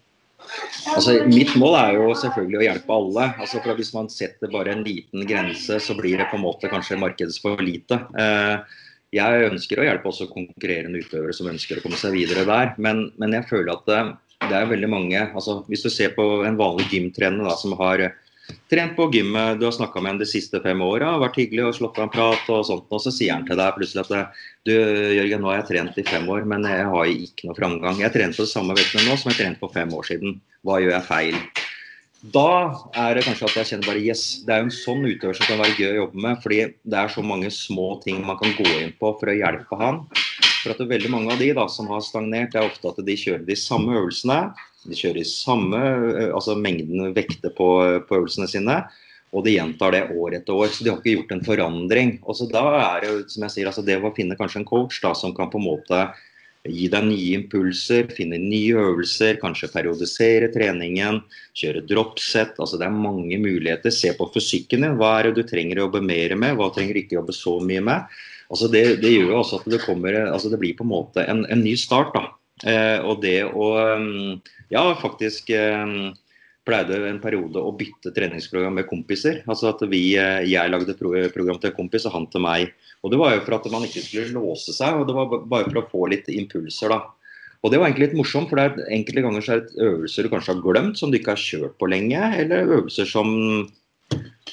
[SPEAKER 2] Altså, mitt mål er jo selvfølgelig å hjelpe alle. Altså, for Hvis man setter bare en liten grense, så blir det på en måte kanskje markedet for lite. Eh, jeg ønsker å hjelpe også konkurrerende utøvere som ønsker å komme seg videre der. Men, men jeg føler at det, det, er veldig mange altså, Hvis du ser på en vanlig gymtrener som har trent på gymmet, du har snakka med ham de siste fem åra, vært hyggelig og slått av en prat og sånt, og så sier han til deg plutselig at du Jørgen, nå har jeg trent i fem år, men jeg har ikke noe framgang. Jeg trener på det samme vektene nå som jeg trente for fem år siden. Hva gjør jeg feil? Da er det kanskje at jeg kjenner bare yes, det er jo en sånn utøver som kan være gøy å jobbe med. fordi det er så mange små ting man kan gå inn på for å hjelpe han. For at det er veldig mange av de da, som har stagnert, det er ofte at de kjører de samme øvelsene de kjører samme eh, altså mengden vekter på, på, øvelsene sine. Og de gjentar det år etter år. Så de har ikke gjort en forandring. Og så da er det som jeg sier, altså det å finne kanskje en coach da, som kan på en måte gi deg nye impulser, finne nye øvelser, kanskje periodisere treningen, kjøre dropset. altså Det er mange muligheter. Se på fysikken din. Hva er det du trenger å jobbe mer med? Hva trenger du ikke jobbe så mye med? Altså det, det gjør jo også at det kommer, altså det blir på en måte en, en ny start. da. Eh, og det å um, ja, faktisk eh, pleide en periode å bytte treningsprogram med kompiser. Altså at vi, eh, Jeg lagde et program til en kompis og han til meg. Og Det var jo for at man ikke skulle låse seg, og det var bare for å få litt impulser. da. Og Det var egentlig litt morsomt, for det er enkelte ganger så er det øvelser du kanskje har glemt, som du ikke har kjørt på lenge, eller øvelser som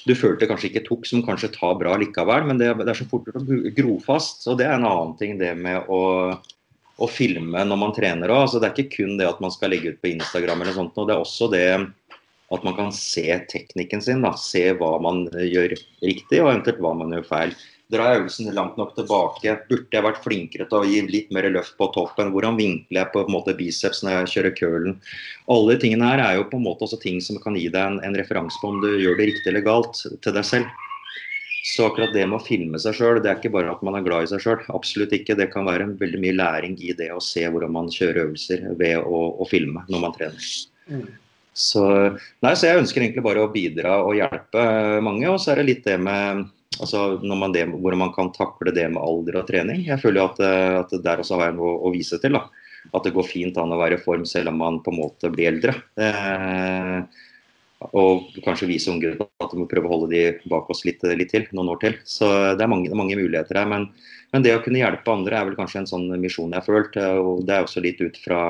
[SPEAKER 2] du følte kanskje ikke tok, som kanskje tar bra likevel. Men det, det er så fort å gro fast. Og det er en annen ting, det med å å filme når man trener òg. Altså, det er ikke kun det at man skal legge ut på Instagram, eller sånt, det er også det at man kan se teknikken sin. Da. Se hva man gjør riktig, og eventuelt hva man gjør feil. Jeg øvelsen langt nok tilbake? Burde jeg vært flinkere til å gi litt mer løft på toppen? Hvordan vinkler jeg på en måte biceps når jeg kjører curlen? Alle de tingene her er jo på en måte også ting som kan gi deg en, en referanse på om du gjør det riktig eller galt til deg selv. Så akkurat det med å filme seg sjøl, det er ikke bare at man er glad i seg sjøl. Absolutt ikke. Det kan være veldig mye læring i det å se hvordan man kjører øvelser ved å, å filme når man trener. Mm. Så, nei, så jeg ønsker egentlig bare å bidra og hjelpe mange. Og så er det litt det med altså man det, hvordan man kan takle det med alder og trening. Jeg føler at, at der også har jeg noe å vise til. da. At det går fint an å være i form selv om man på en måte blir eldre. Eh, og kanskje vise unge at vi må prøve å holde de bak oss litt, litt til, noen år til. Så det er mange, mange muligheter her. Men, men, det å kunne hjelpe andre er vel kanskje en sånn misjon jeg har følt. Og det er også litt ut fra,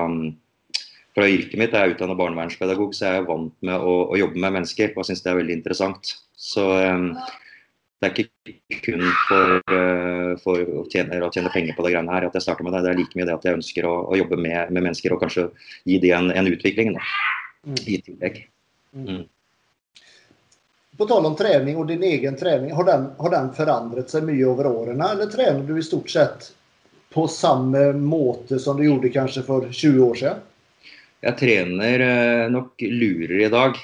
[SPEAKER 2] fra yrket mitt. Jeg er utdannet barnevernspedagog, så jeg er vant med å, å jobbe med mennesker og syns det er veldig interessant. Så um, det er ikke kun for, uh, for å, tjene, å, tjene, penger på det greiene her at jeg starter med det. Det er like mye det at jeg ønsker å, å jobbe med, med, mennesker og kanskje gi dem en, en utvikling da, mm. i tillegg. Mm.
[SPEAKER 1] På tal om trening og din egen trening, har den, har den forandret seg mye over årene, eller trener du i stort sett på samme måte som du gjorde kanskje for 20 år siden?
[SPEAKER 2] Jeg trener eh, nok lurer i dag.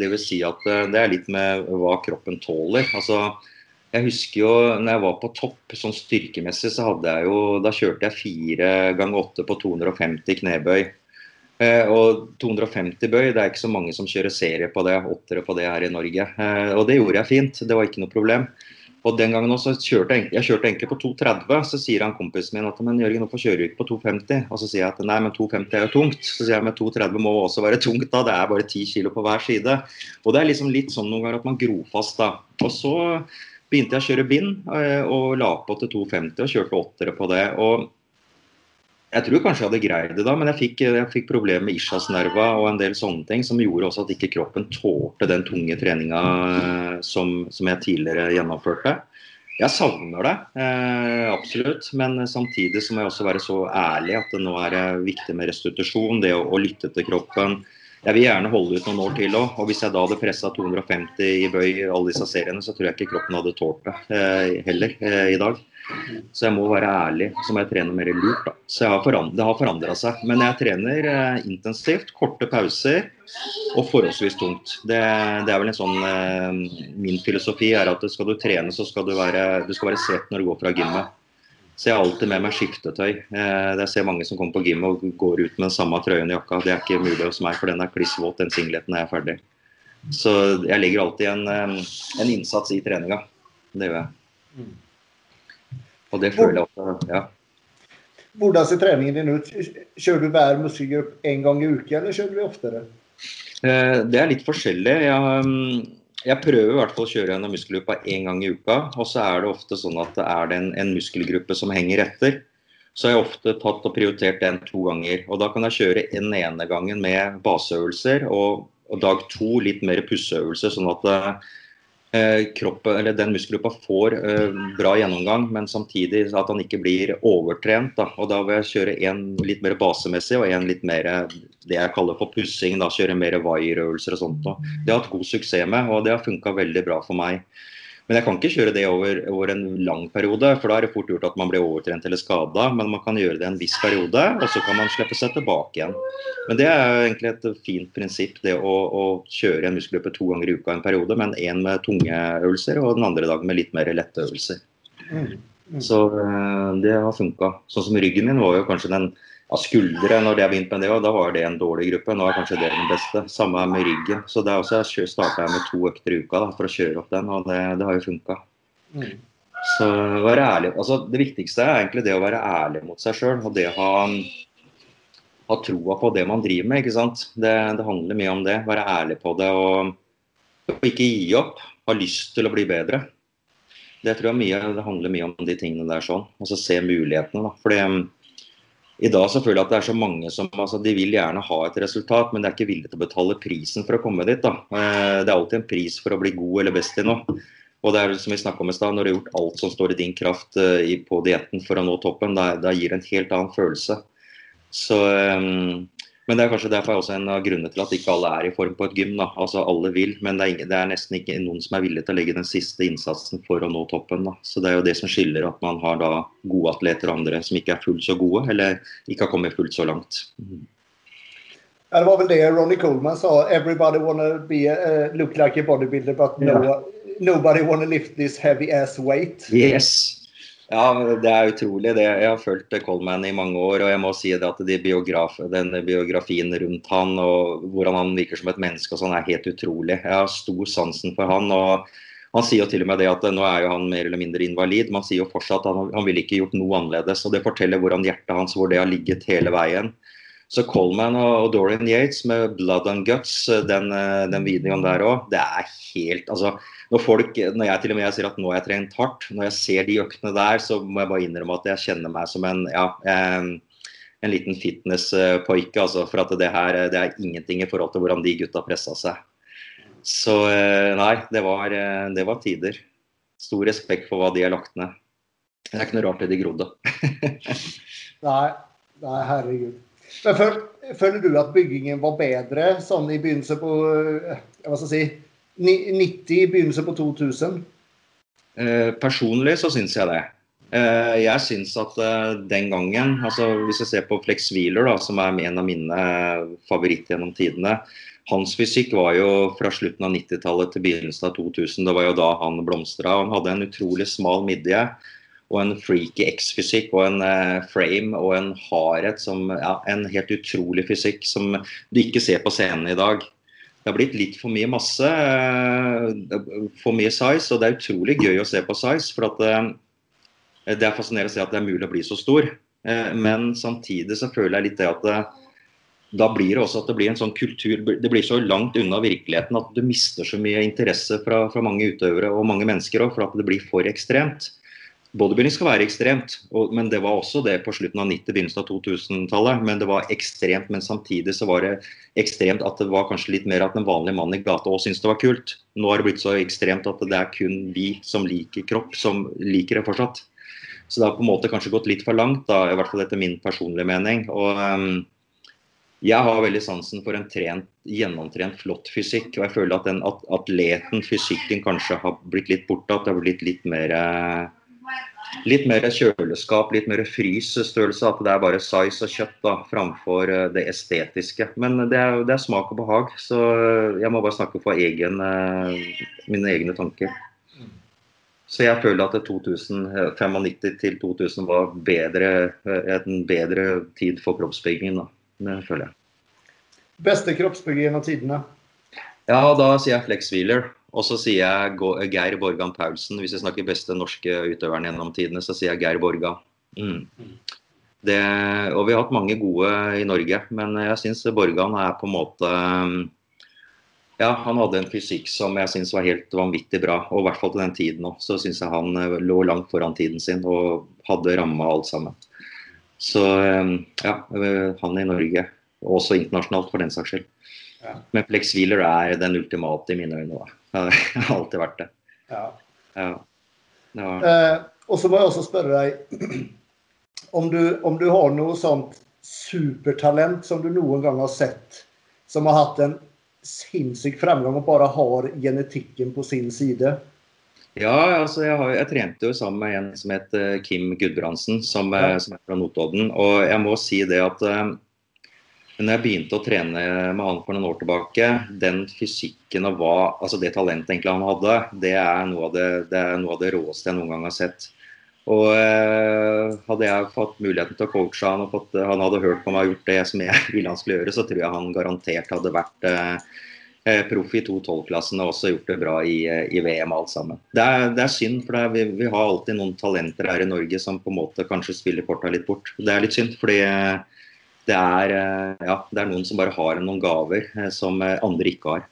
[SPEAKER 2] Det vil Si at eh, det er litt med hva kroppen tåler. Altså, jeg husker jo når jeg var på topp sånn styrkemessig, så hadde jeg jo Da kjørte jeg fire ganger åtte på 250 knebøy. Eh, og 250 bøy, det er ikke så mange som kjører serie på det, åttere på det her i Norge. Eh, og det gjorde jeg fint, det var ikke noe problem. Og den gangen også kjørte jeg, jeg kjørte egentlig på 230, så sier han kompisen min at men Jørgen, hvorfor kjører du ikke på 250? Og så sier jeg at nei, men 250 er jo tungt. Så sier jeg men 230 må også være tungt da, det er bare 10 kilo på hver side. Og det er liksom litt sånn noen ganger at man gror fast da. Og så begynte jeg å kjøre bind eh, og la på til 250 og kjørte åttere på det. og jeg tror kanskje jeg hadde greid det da, men jeg fikk, fikk problemer med ischiasnerva og en del sånne ting som gjorde også at ikke kroppen tålte den tunge treninga eh, som, som jeg tidligere gjennomførte. Jeg savner det, eh, absolutt. Men samtidig så må jeg også være så ærlig at det nå er viktig med restitusjon. Det å, å lytte til kroppen. Jeg vil gjerne holde ut noen år til òg. Og hvis jeg da hadde pressa 250 i bøy i alle disse seriene, så tror jeg ikke kroppen hadde tålt det eh, heller eh, i dag. Så jeg må være ærlig, så må jeg trene mer lurt. Da. Så har det har forandra seg. Men jeg trener eh, intensivt, korte pauser og forholdsvis tungt. Det, det, er vel en sånn eh, Min filosofi er at skal du trene, så skal du være, du skal være svett når du går fra gymmet. Så jeg har alltid med meg skiftetøy. Eh, jeg ser mange som kommer på gym og går ut med den samme trøyen i jakka. Det er ikke mulig hos meg, for den er kliss våt, den singleten er jeg ferdig. Så jeg legger alltid en, en innsats i treninga. Det gjør jeg. Og det føler jeg også, ja.
[SPEAKER 1] Hvordan ser treningen din ut? Kjører du hver muskelgruppe én gang i uka, eller kjører du oftere?
[SPEAKER 2] Eh, det er litt forskjellig. Jeg, jeg prøver i hvert fall å kjøre gjennom muskelgruppa én gang i uka. Og så er det ofte sånn at det er en, en muskelgruppe som henger etter. Så har jeg ofte tatt og prioritert den to ganger. Og da kan jeg kjøre den ene gangen med baseøvelser, og, og dag to litt mer pusseøvelser. Sånn at Eh, kroppen, eller den muskelgruppa får uh, bra gjennomgang, men samtidig at han ikke blir overtrent. Da. Og da vil jeg kjøre en litt mer basemessig og en litt mer det jeg kaller for pussing. da, Kjøre mer wire-øvelser og sånt. Da. Det har jeg hatt god suksess med, og det har funka veldig bra for meg. Men jeg kan ikke kjøre det over, over, en lang periode, for da er det fort gjort at man blir overtrent eller skada. Men man kan gjøre det en viss periode, og så kan man slippe seg tilbake igjen. Men det er jo egentlig et fint prinsipp, det å, å kjøre en muskelgruppe to ganger i uka en periode, men én med tunge øvelser og den andre dagen med litt mer lette øvelser. Mm. Mm. Så eh, det har funka. Sånn som ryggen min var jo kanskje den av skuldre når jeg begynte med det, og da var det en dårlig gruppe. Nå er kanskje det den beste. Samme med ryggen. Så det er også, jeg starta med to økter i uka da, for å kjøre opp den, og det, det har jo funka. Mm. Så være ærlig. Altså, det viktigste er egentlig det å være ærlig mot seg sjøl, og det å ha, ha troa på det man driver med. ikke sant? Det, det, handler mye om det. Være ærlig på det og, og ikke gi opp. Ha lyst til å bli bedre. Det tror jeg mye, det handler mye om de tingene der sånn. Og så se mulighetene. da, fordi i dag så føler jeg at det er så mange som altså, de vil gjerne ha et resultat, men de er ikke villige til å betale prisen for å komme dit. da. Eh, det er alltid en pris for å bli god eller best i noe. Og det er som vi om i sted, Når du har gjort alt som står i din kraft uh, på dietten for å nå toppen, da, gir det en helt annen følelse. Så um, men det er kanskje derfor også en av grunnene til at ikke alle er i form på et gym. Da. Altså Alle vil, men det er, ingen, det er, nesten ikke noen som er villig til å legge den siste innsatsen for å nå toppen. Da. Så Det er jo det som skiller at man har da gode atleter og andre som ikke er fullt så gode, eller ikke har kommet fullt så langt. Mm.
[SPEAKER 1] Ja, det var vel det Ronny Coleman sa. Everybody wanna be a, uh, look like a bodybuilder, but no, yeah. nobody wanna lift this heavy ass weight.
[SPEAKER 2] Yes. Ja, det er utrolig. det. Jeg har fulgt Coleman i mange år, og jeg må si at de biograf, den biografien rundt han og hvordan han virker som et menneske og sånn, er helt utrolig. Jeg har stor sansen for han. og Han sier jo til og med det at nå er jo han mer eller mindre invalid, men han sier jo fortsatt at han, han ville ikke gjort noe annerledes. og Det forteller hvordan hjertet hans hvor det har ligget hele veien. Så Coleman og Dorian Yates med 'Blood and Guts', den, den videoen der òg, det er helt altså, når, folk, når jeg til og med sier at nå har jeg trent hardt, når jeg ser de øktene der, så må jeg bare innrømme at jeg kjenner meg som en, ja, en, en liten fitnesspoike. Altså, for at det her det er ingenting i forhold til hvordan de gutta pressa seg. Så eh, nei, det var, eh, det var tider. Stor respekt for hva de har lagt ned. Det er ikke noe rart det de grodde.
[SPEAKER 1] nei, nei, herregud. Men Føler du at byggingen var bedre sånn i begynnelsen på eh, hva skal jeg si, 90, i begynnelsen på 2000?
[SPEAKER 2] Eh, personlig så syns jeg det. Eh, jeg syns at eh, den gangen, altså hvis jeg ser på Flex Wheeler, da, som er en av mine favoritter gjennom tidene, hans fysikk var jo fra slutten av 90-tallet til begynnelsen av 2000. Det var jo da han blomstra. Han hadde en utrolig smal midje og en freaky X-fysikk og en uh, frame og en hardhet som ja, En helt utrolig fysikk som du ikke ser på scenen i dag. Det har blitt litt for mye masse, uh, for mye size, og det er utrolig gøy å se på size. For at uh, det er fascinerende å se at det er mulig å bli så stor. men samtidig så føler jeg litt det at da blir det også at det blir en sånn kultur Det blir så langt unna virkeligheten at du mister så mye interesse fra, fra mange utøvere og mange mennesker òg, for at det blir for ekstremt. Bodybuilding skal være ekstremt, og, men det var også det på slutten av 90-, begynnelsen av 2000-tallet. Men det var ekstremt, men samtidig så var det ekstremt at det var kanskje litt mer at en vanlig mann i gata òg syntes det var kult. Nå har det blitt så ekstremt at det er kun vi som liker kropp, som liker det fortsatt. Så det har på en måte kanskje gått litt for langt, da, i hvert fall etter min personlige mening. og um, jeg har veldig sansen for en trent, gjennomtrent, flott fysikk. Og jeg føler at den at atleten, fysikken, kanskje har blitt litt borte. At det har blitt litt mer, litt mer kjøleskap, litt mer frysstørrelse. At det er bare size og kjøtt da, framfor eh, det estetiske. Men det er, det er, smak og behag. Så jeg må bare snakke for egen, eh, mine egne tanker. Så jeg føler at 1995 til 2000 var bedre, eh, en bedre tid for kroppsbyggingen. da. Det føler jeg.
[SPEAKER 1] Beste kroppsbygger gjennom tidene?
[SPEAKER 2] Ja, da sier jeg Flex Wheeler. Og så sier jeg Geir Borgan Paulsen. Hvis jeg snakker beste norske utøveren gjennom tidene, så sier jeg Geir Borga. Mm. Det, og vi har hatt mange gode i Norge, men jeg syns Borgan er på en måte ja, han hadde en fysikk som jeg syns var helt vanvittig bra. Og i hvert fall til den tiden òg. Så syns jeg han eh, lå langt foran tiden sin og hadde ramma alt sammen. Så ja, han i Norge, og også internasjonalt for den saks skyld. Ja. Men Flex Wheeler er den ultimate i mine øyne. Det har alltid vært det. Ja. ja.
[SPEAKER 1] ja. Eh, og så må jeg også spørre deg om du, om du har noe sånt supertalent som du noen gang har sett, som har hatt en sinnssyk fremgang og bare har genetikken på sin side.
[SPEAKER 2] Ja, altså jeg, har, jeg, trente jo sammen med en som het eh, Kim Gudbrandsen, som, ja. som, er fra Notodden. Og jeg må si det at når jeg begynte å trene med han for noen år tilbake, den fysikken og hva, altså det talentet egentlig han hadde, det er noe av det, det, noe av det råeste jeg noen gang har sett. Og eh, Hadde jeg fått muligheten til å coache han og fått, han hadde hørt på meg og gjort det som jeg ville han skulle gjøre, så tror jeg han garantert hadde vært uh, Eh, proff i 2-12-klassen og også gjort det bra i, eh, i VM alt sammen. Det er, det er synd, for er, vi, vi, har alltid noen talenter her i Norge som på en måte kanskje spiller korta litt bort. Det er litt synd, fordi eh, det er, ja, det er noen som bare har noen gaver som andre ikke har.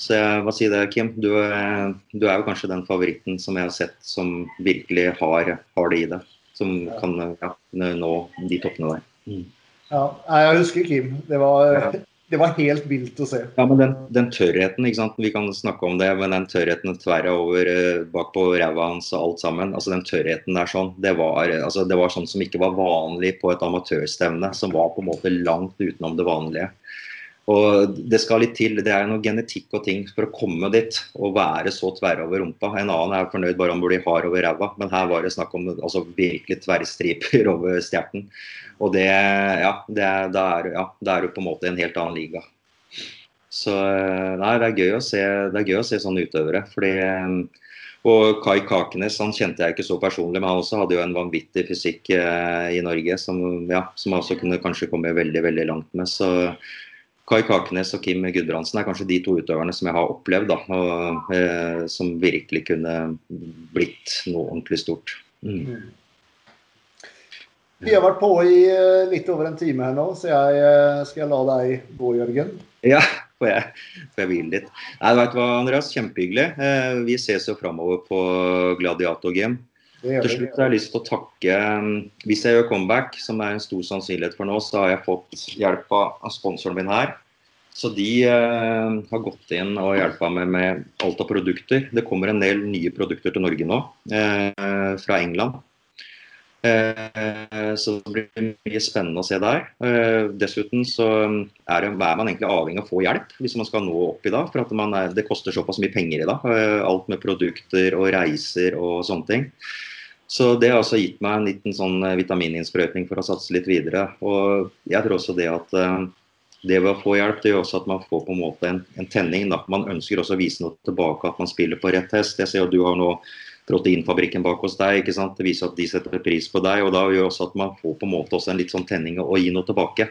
[SPEAKER 2] Så jeg sier si det, Kim. Du, du, er jo kanskje den favoritten som jeg har sett som virkelig har, har det i det. Som kan ja, nå de toppene der. Mm.
[SPEAKER 1] Ja, jeg husker Kim. Det var det var helt vilt å se.
[SPEAKER 2] Ja, men den, den, tørrheten, ikke sant? vi kan snakke om det, men den tørrheten tverra over uh, bak på ræva hans og alt sammen. altså Den tørrheten der sånn, det var, altså, det var sånn som ikke var vanlig på et amatørstevne. Som var på en måte langt utenom det vanlige. Og Det skal litt til. Det er noe genetikk og ting for å komme dit og være så tverr over rumpa. En annen er fornøyd bare om å bli hard over ræva, men her var det snakk om altså, virkelig tverrstriper over stjerten. Og det, ja, det, da, er, ja, da er du på en måte en helt annen liga. Så nei, det er gøy å se, det er gøy å se sånne utøvere. fordi og Kai Kakenes han kjente jeg ikke så personlig, men han også hadde jo en vanvittig fysikk eh, i Norge som, ja, som også kunne kanskje komme veldig veldig langt med. Så Kai Kakenes og Kim Gudbrandsen er kanskje de to utøverne som jeg har opplevd da, og, eh, som virkelig kunne blitt noe ordentlig stort. Mm.
[SPEAKER 1] Vi har vært på i eh, litt over en time her nå, så jeg skal jeg la deg gå, Jørgen.
[SPEAKER 2] Ja, får jeg, får jeg hvile litt. Nei, vet veit hva, Andreas, Kjempehyggelig. Eh, vi ses jo framover på Gladiator Game. Til slutt har jeg lyst til å takke Hvis jeg gjør comeback, som er en stor sannsynlighet for nå, så har jeg fått hjelp av sponsoren min her. Så de eh, har gått inn og hjulpet meg med alt av produkter. Det kommer en del nye produkter til Norge nå, eh, fra England. Eh, så det blir mye spennende å se der. Eh, dessuten så er, det, er, man egentlig avhengig av å få hjelp hvis man skal nå opp i dag. For er, det koster såpass mye penger i dag. Eh, alt med produkter og reiser og sånne ting. Så det har også gitt meg en liten sånn eh, vitamininnsprøytning for å satse litt videre. Og jeg tror også det at uh, det ved å få hjelp, det gjør også at man får på en måte en, en tenning. Da. Man ønsker også å vise noe tilbake, at man spiller på rett hest. Jeg ser jo du har nå proteinfabrikken bak hos deg. ikke sant? Det viser at de setter pris på deg. og Da gjør også at man får på en måte også en litt sånn tenning og gi noe tilbake.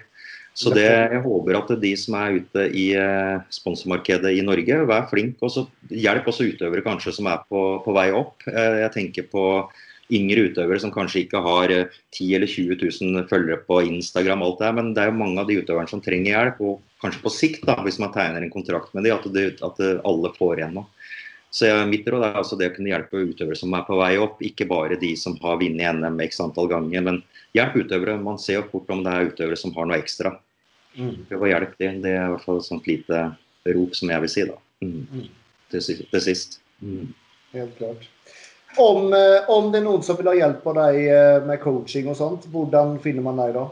[SPEAKER 2] Så det, jeg håper at de som er ute i eh, sponsormarkedet i Norge, vær flink. og Hjelp også utøvere kanskje som er på, på vei opp. Jeg tenker på yngre utøvere som kanskje ikke har 10 eh, eller 20 000 følgere på Instagram, alt det her, men det er jo mange av de utøverne som trenger hjelp. Og kanskje på sikt, da, hvis man tegner en kontrakt med dem, at, det, at alle får igjen noe. Så jeg, Mitt råd er altså det å kunne hjelpe utøvere som er på vei opp, ikke bare de som har vunnet NM x antall ganger. Men hjelp utøvere. Man ser jo fort om det er utøvere som har noe ekstra. Mm. Prøv å hjelpe dem. Det er i hvert fall et sånt lite rop som jeg vil si. da. Mm. mm. Til, til, sist. Mm.
[SPEAKER 1] Helt klart. Om, eh, om, det er noen som vil ha hjelp av deg eh, med coaching og sånt, hvordan finner man deg da?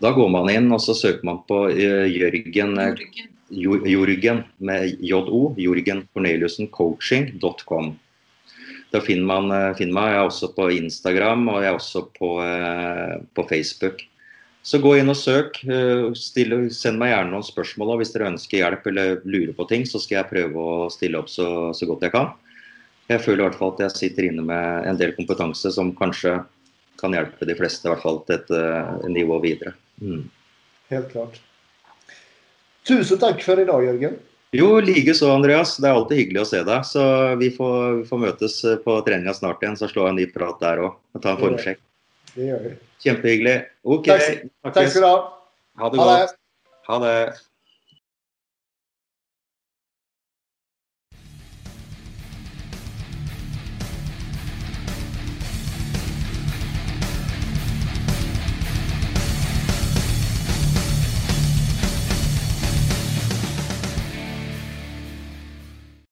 [SPEAKER 2] Da går man inn og så søker man på uh, Jørgen Jorgen med JO. Jorgen Corneliussen coaching.com. Da finner man, finner meg. Jeg er også på Instagram og jeg er også på, på Facebook. Så gå inn og søk. Stille, send meg gjerne noen spørsmål. Hvis dere ønsker hjelp eller lurer på ting, så skal jeg prøve å stille opp så, så godt jeg kan jeg føler i hvert fall at jeg sitter inne med en del kompetanse som kanskje kan hjelpe de fleste i hvert fall til et uh, nivå videre. Mm.
[SPEAKER 1] Helt klart. Tusen takk for i dag, Jørgen.
[SPEAKER 2] Jo, likeså, Andreas. Det er alltid hyggelig å se deg. Så vi får, vi får møtes på treninga snart igjen, så slår jeg en ny prat der òg. Og ta en formsjekk.
[SPEAKER 1] Det gjør vi.
[SPEAKER 2] Kjempehyggelig. Ok.
[SPEAKER 1] Takk, takk skal du ha.
[SPEAKER 2] Ha det godt. Ha det.